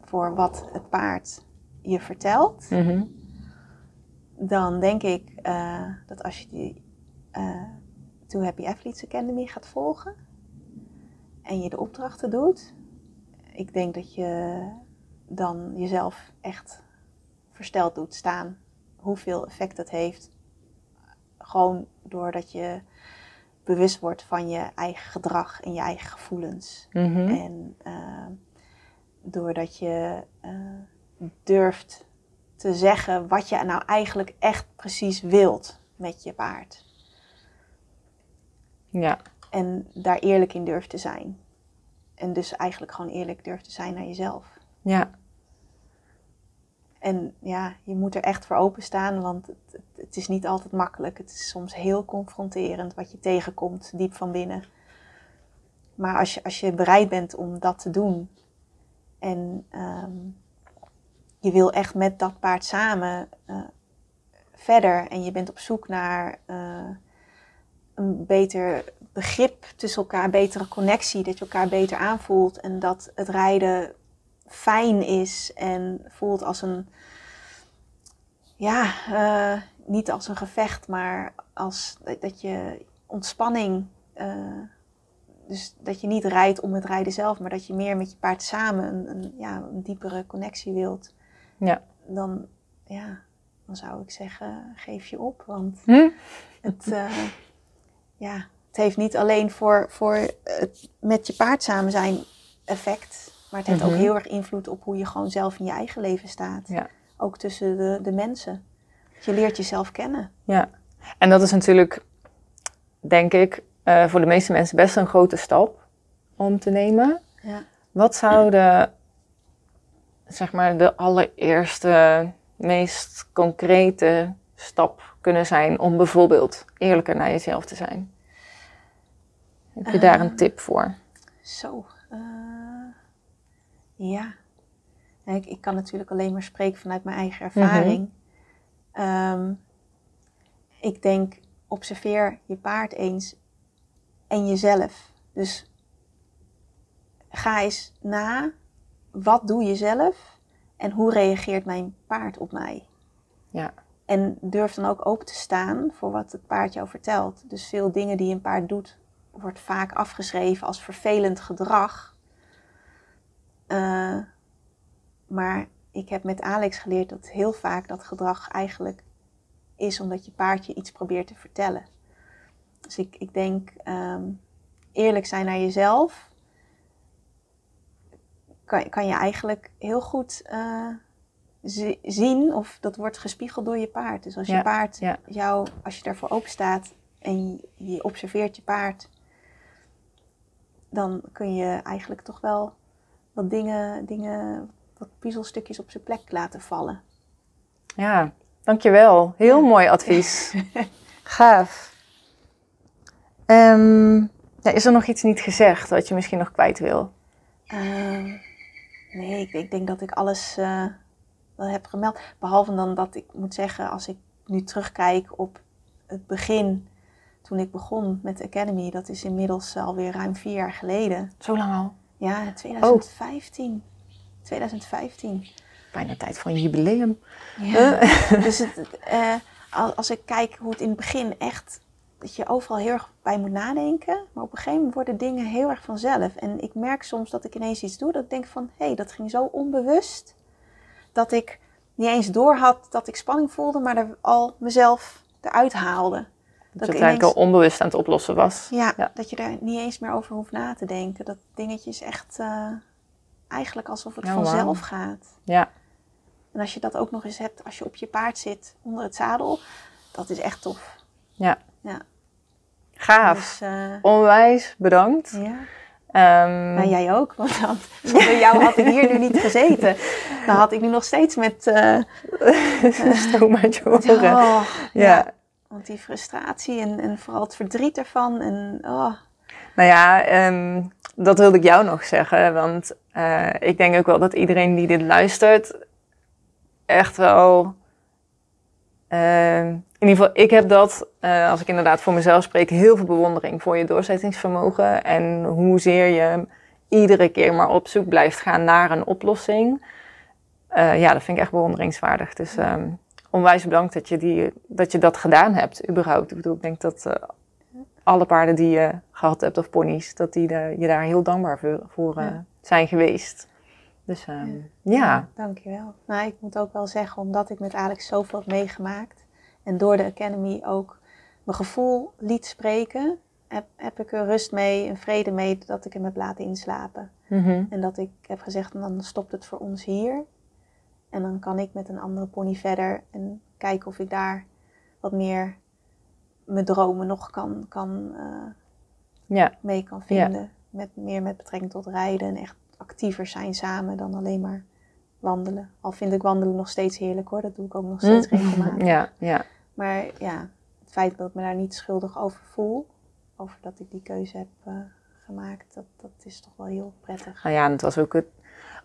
voor wat het paard je vertelt, Mhm. dan denk ik eh, dat als je die eh Too Happy Athletes Academy gaat volgen en je de opdrachten doet, ik denk dat je dan jezelf echt versteld doet staan hoeveel effect dat heeft. Gewoon doordat je bewust wordt van je eigen gedrag en je eigen gevoelens. Mhm. En eh, doordat je eh, durft te zeggen wat je nou eigenlijk echt precies wilt met je paard. Ja. En daar eerlijk in durft te zijn. En dus eigenlijk gewoon eerlijk durft te zijn naar jezelf. Ja. En ja, je moet er echt voor openstaan, want het, het, is niet altijd makkelijk. Het is soms heel confronterend wat je tegenkomt, diep van binnen. Maar als je, als je bereid bent om dat te doen en ehm, je wil echt met dat paard samen eh, verder en je bent op zoek naar eh, een beter begrip tussen elkaar, betere connectie, dat je elkaar beter aanvoelt en dat het rijden fijn is en voelt als een, ja, eh, niet als een gevecht, maar als dat je ontspanning, eh, dus dat je niet rijdt om het rijden zelf, maar dat je meer met je paard samen een, een, ja, een diepere connectie wilt, Ja. dan, ja, dan zou ik zeggen, geef je op, want Hm? het, eh, ja, het heeft niet alleen voor, voor het met je paard samen zijn effect, maar het heeft Mhm. ook heel erg invloed op hoe je gewoon zelf in je eigen leven staat. Ja. Ook tussen de, de mensen. Je leert jezelf kennen. Ja. En dat is natuurlijk, denk ik, eh, voor de meeste mensen best een grote stap om te nemen. Ja. Wat zou de, zeg maar, de allereerste, meest concrete stap kunnen zijn om bijvoorbeeld eerlijker naar jezelf te zijn? Heb je daar een Ehm. tip voor? Zo. eh, ja. Ik, ik kan natuurlijk alleen maar spreken vanuit mijn eigen ervaring. Ehm, ik denk, observeer je paard eens en jezelf. Dus ga eens na, wat doe je zelf en hoe reageert mijn paard op mij? Ja. En durf dan ook open te staan voor wat het paard jou vertelt. Dus veel dingen die een paard doet, wordt vaak afgeschreven als vervelend gedrag. Eh, maar ik heb met Alex geleerd dat heel vaak dat gedrag eigenlijk is omdat je paard je iets probeert te vertellen. Dus ik, ik denk ehm, eerlijk zijn naar jezelf. Kan, kan je eigenlijk heel goed eh, zi- zien of dat wordt gespiegeld door je paard. Dus als je paard ja. jou, als je daarvoor open staat en je, je observeert je paard, dan kun je eigenlijk toch wel wat dingen, dingen wat puzzelstukjes op zijn plek laten vallen. Ja, dankjewel. Heel Ja. mooi advies. Gaaf. Ehm, ja, is er nog iets niet gezegd wat je misschien nog kwijt wil? Ehm, nee, ik, ik denk dat ik alles eh, wel heb gemeld. Behalve dan dat ik moet zeggen, als ik nu terugkijk op het begin, toen ik begon met de Academy, dat is inmiddels alweer ruim vier jaar geleden. Zo lang al. Ja, 2015. 2015. Bijna tijd voor een jubileum. Ja. dus het, eh, al- als ik kijk hoe het in het begin echt, dat je overal heel erg bij moet nadenken. Maar op een gegeven moment worden dingen heel erg vanzelf. En ik merk soms dat ik ineens iets doe dat ik denk van, hé, hey, dat ging zo onbewust. Dat ik niet eens door had dat ik spanning voelde, maar er al mezelf eruit haalde. Dat je het eigenlijk al onbewust aan het oplossen was. Ja, Ja. dat je daar niet eens meer over hoeft na te denken. Dat dingetje is echt eh, eigenlijk alsof het Oh, vanzelf gaat. Ja, En als je dat ook nog eens hebt als je op je paard zit onder het zadel, dat is echt tof. ja. Ja. Gaaf. Dus, eh, Onwijs bedankt. ja. Nou, jij ook, want dan, zonder jou had ik hier nu niet gezeten. Dan had ik nu nog steeds met... eh, Stroom uit je oren. oh, Ja. Want die frustratie en, en vooral het verdriet ervan. En, oh. Nou ja, ehm, dat wilde ik jou nog zeggen. Want uh, ik denk ook wel dat iedereen die dit luistert echt wel. Uh, in ieder geval, ik heb dat, uh, als ik inderdaad voor mezelf spreek, heel veel bewondering voor je doorzettingsvermogen. En hoezeer je iedere keer maar op zoek blijft gaan naar een oplossing. Uh, ja, dat vind ik echt bewonderingswaardig. Dus um, onwijs bedankt dat je, die, dat je dat gedaan hebt, überhaupt. Ik bedoel, ik denk dat uh, alle paarden die je gehad hebt, of ponies, dat die de, je daar heel dankbaar voor, voor uh, ja. zijn geweest. Dus um, ja. ja. Dankjewel. Nou, ik moet ook wel zeggen, omdat ik met Alex zoveel heb meegemaakt en door de Academy ook mijn gevoel liet spreken, heb, heb ik er rust mee en vrede mee dat ik hem heb laten inslapen. Mm -hmm. En dat ik heb gezegd, dan stopt het voor ons hier. En dan kan ik met een andere pony verder en kijken of ik daar wat meer mijn dromen nog kan, kan, uh, ja. mee kan vinden. Ja. Met, meer met betrekking tot rijden en echt actiever zijn samen dan alleen maar wandelen. Al vind ik wandelen nog steeds heerlijk hoor, dat doe ik ook nog steeds regelmatig. Ja, ja. Maar ja, het feit dat ik me daar niet schuldig over voel, over dat ik die keuze heb uh, gemaakt, dat, dat is toch wel heel prettig. Nou ja, en het was ook het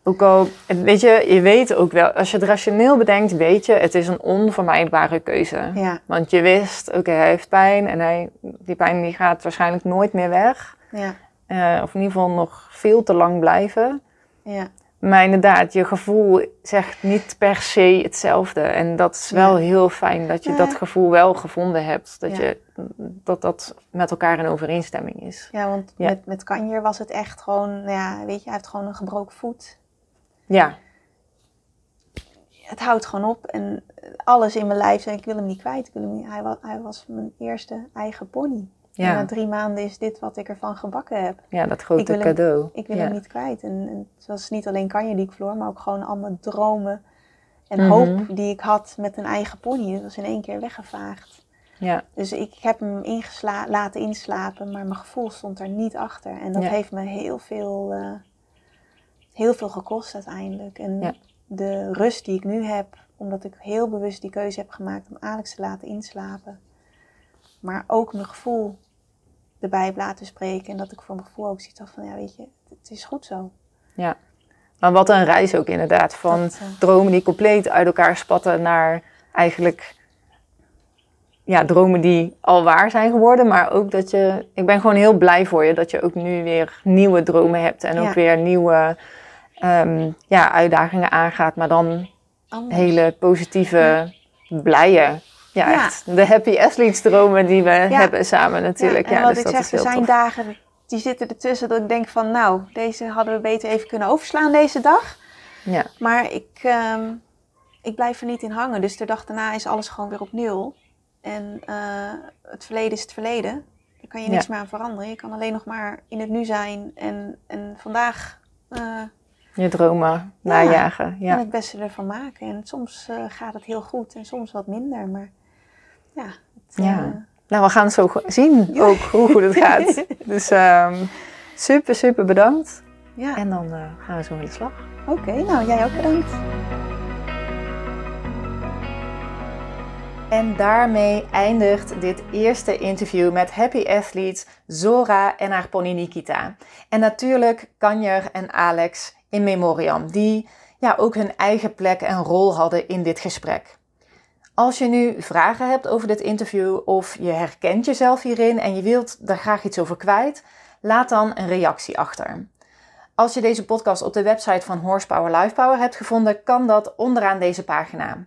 ook al, weet je, je weet ook wel, als je het rationeel bedenkt, weet je, het is een onvermijdbare keuze. Ja. Want je wist, oké, okay, hij heeft pijn en hij, die pijn die gaat waarschijnlijk nooit meer weg. Ja. Uh, of in ieder geval nog veel te lang blijven. Ja. Maar inderdaad, je gevoel zegt niet per se hetzelfde. En dat is wel Ja. heel fijn dat je Ja. dat gevoel wel gevonden hebt. Dat, Ja. je, dat dat met elkaar in overeenstemming is. Ja, want met, met Kanjer was het echt gewoon, nou ja, weet je, hij heeft gewoon een gebroken voet. Ja, Het houdt gewoon op en alles in mijn lijf zei, ik wil hem niet kwijt. Ik wil hem niet, hij, was, hij was mijn eerste eigen pony. En na drie maanden is dit wat ik ervan gebakken heb. ja dat grote Ik hem- cadeau. Ik wil ja. hem niet kwijt. En, en het was niet alleen Kanje die ik verloor, maar ook gewoon al mijn dromen en Mhm. hoop die ik had met een eigen pony. Dat was in één keer weggevaagd. Ja, Dus ik heb hem ingesla- laten inslapen, maar mijn gevoel stond er niet achter. En dat Ja. heeft me heel veel, eh, heel veel gekost uiteindelijk. En Ja. de rust die ik nu heb, omdat ik heel bewust die keuze heb gemaakt om Alex te laten inslapen. Maar ook mijn gevoel erbij heb laten spreken. En dat ik voor mijn gevoel ook zoiets had van, ja weet je, het is goed zo. ja. Maar wat een reis ook inderdaad. Van Dat, eh, dromen die compleet uit elkaar spatten naar eigenlijk ja, dromen die al waar zijn geworden. Maar ook dat je, ik ben gewoon heel blij voor je dat je ook nu weer nieuwe dromen hebt. En ook Ja. weer nieuwe ehm, ja, uitdagingen aangaat. Maar dan anders. hele positieve, blije, ja, Ja. echt de happy athletes dromen die we hebben samen natuurlijk. Ja, en wat dus ik dat zeg, er zijn tof. dagen die zitten ertussen dat ik denk van, nou, deze hadden we beter even kunnen overslaan deze dag. Ja, Maar ik, ehm, ik blijf er niet in hangen. Dus de dag daarna is alles gewoon weer op nul. En eh, het verleden is het verleden. Daar kan je niks Ja. meer aan veranderen. Je kan alleen nog maar in het nu zijn en, en vandaag eh, je dromen najagen. en Ja. het beste ervan maken. En soms eh, gaat het heel goed en soms wat minder. Maar ja, het, Ja. eh, Nou, we gaan zo zien ook hoe goed het gaat. Dus ehm, super, super bedankt. ja. En dan eh, gaan we zo in de slag. oké. nou, jij ook bedankt. En daarmee eindigt dit eerste interview met Happy Athletes Zora en haar pony Nikita. En natuurlijk Kanjer en Alex in memoriam, die ja, ook hun eigen plek en rol hadden in dit gesprek. Als je nu vragen hebt over dit interview of je herkent jezelf hierin en je wilt daar graag iets over kwijt, laat dan een reactie achter. Als je deze podcast op de website van Horsepower Lifepower hebt gevonden, kan dat onderaan deze pagina.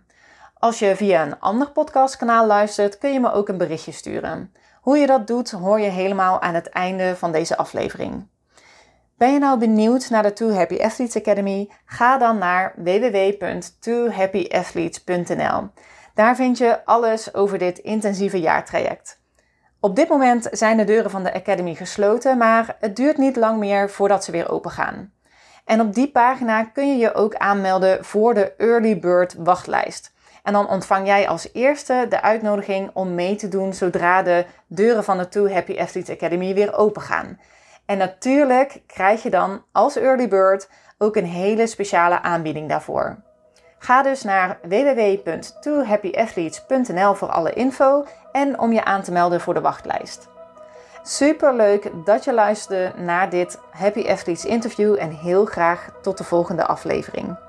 Als je via een ander podcastkanaal luistert, kun je me ook een berichtje sturen. Hoe je dat doet, hoor je helemaal aan het einde van deze aflevering. Ben je nou benieuwd naar de Too Happy Athletes Academy? Ga dan naar www.toohappyathletes.nl. Daar vind je alles over dit intensieve jaartraject. Op dit moment zijn de deuren van de Academy gesloten, maar het duurt niet lang meer voordat ze weer open gaan. En op die pagina kun je je ook aanmelden voor de Early Bird wachtlijst. En dan ontvang jij als eerste de uitnodiging om mee te doen zodra de deuren van de Too Happy Athletes Academy weer open gaan. En natuurlijk krijg je dan als early bird ook een hele speciale aanbieding daarvoor. Ga dus naar www.toohappyathletes.nl voor alle info en om je aan te melden voor de wachtlijst. Super leuk dat je luisterde naar dit Happy Athletes interview en heel graag tot de volgende aflevering.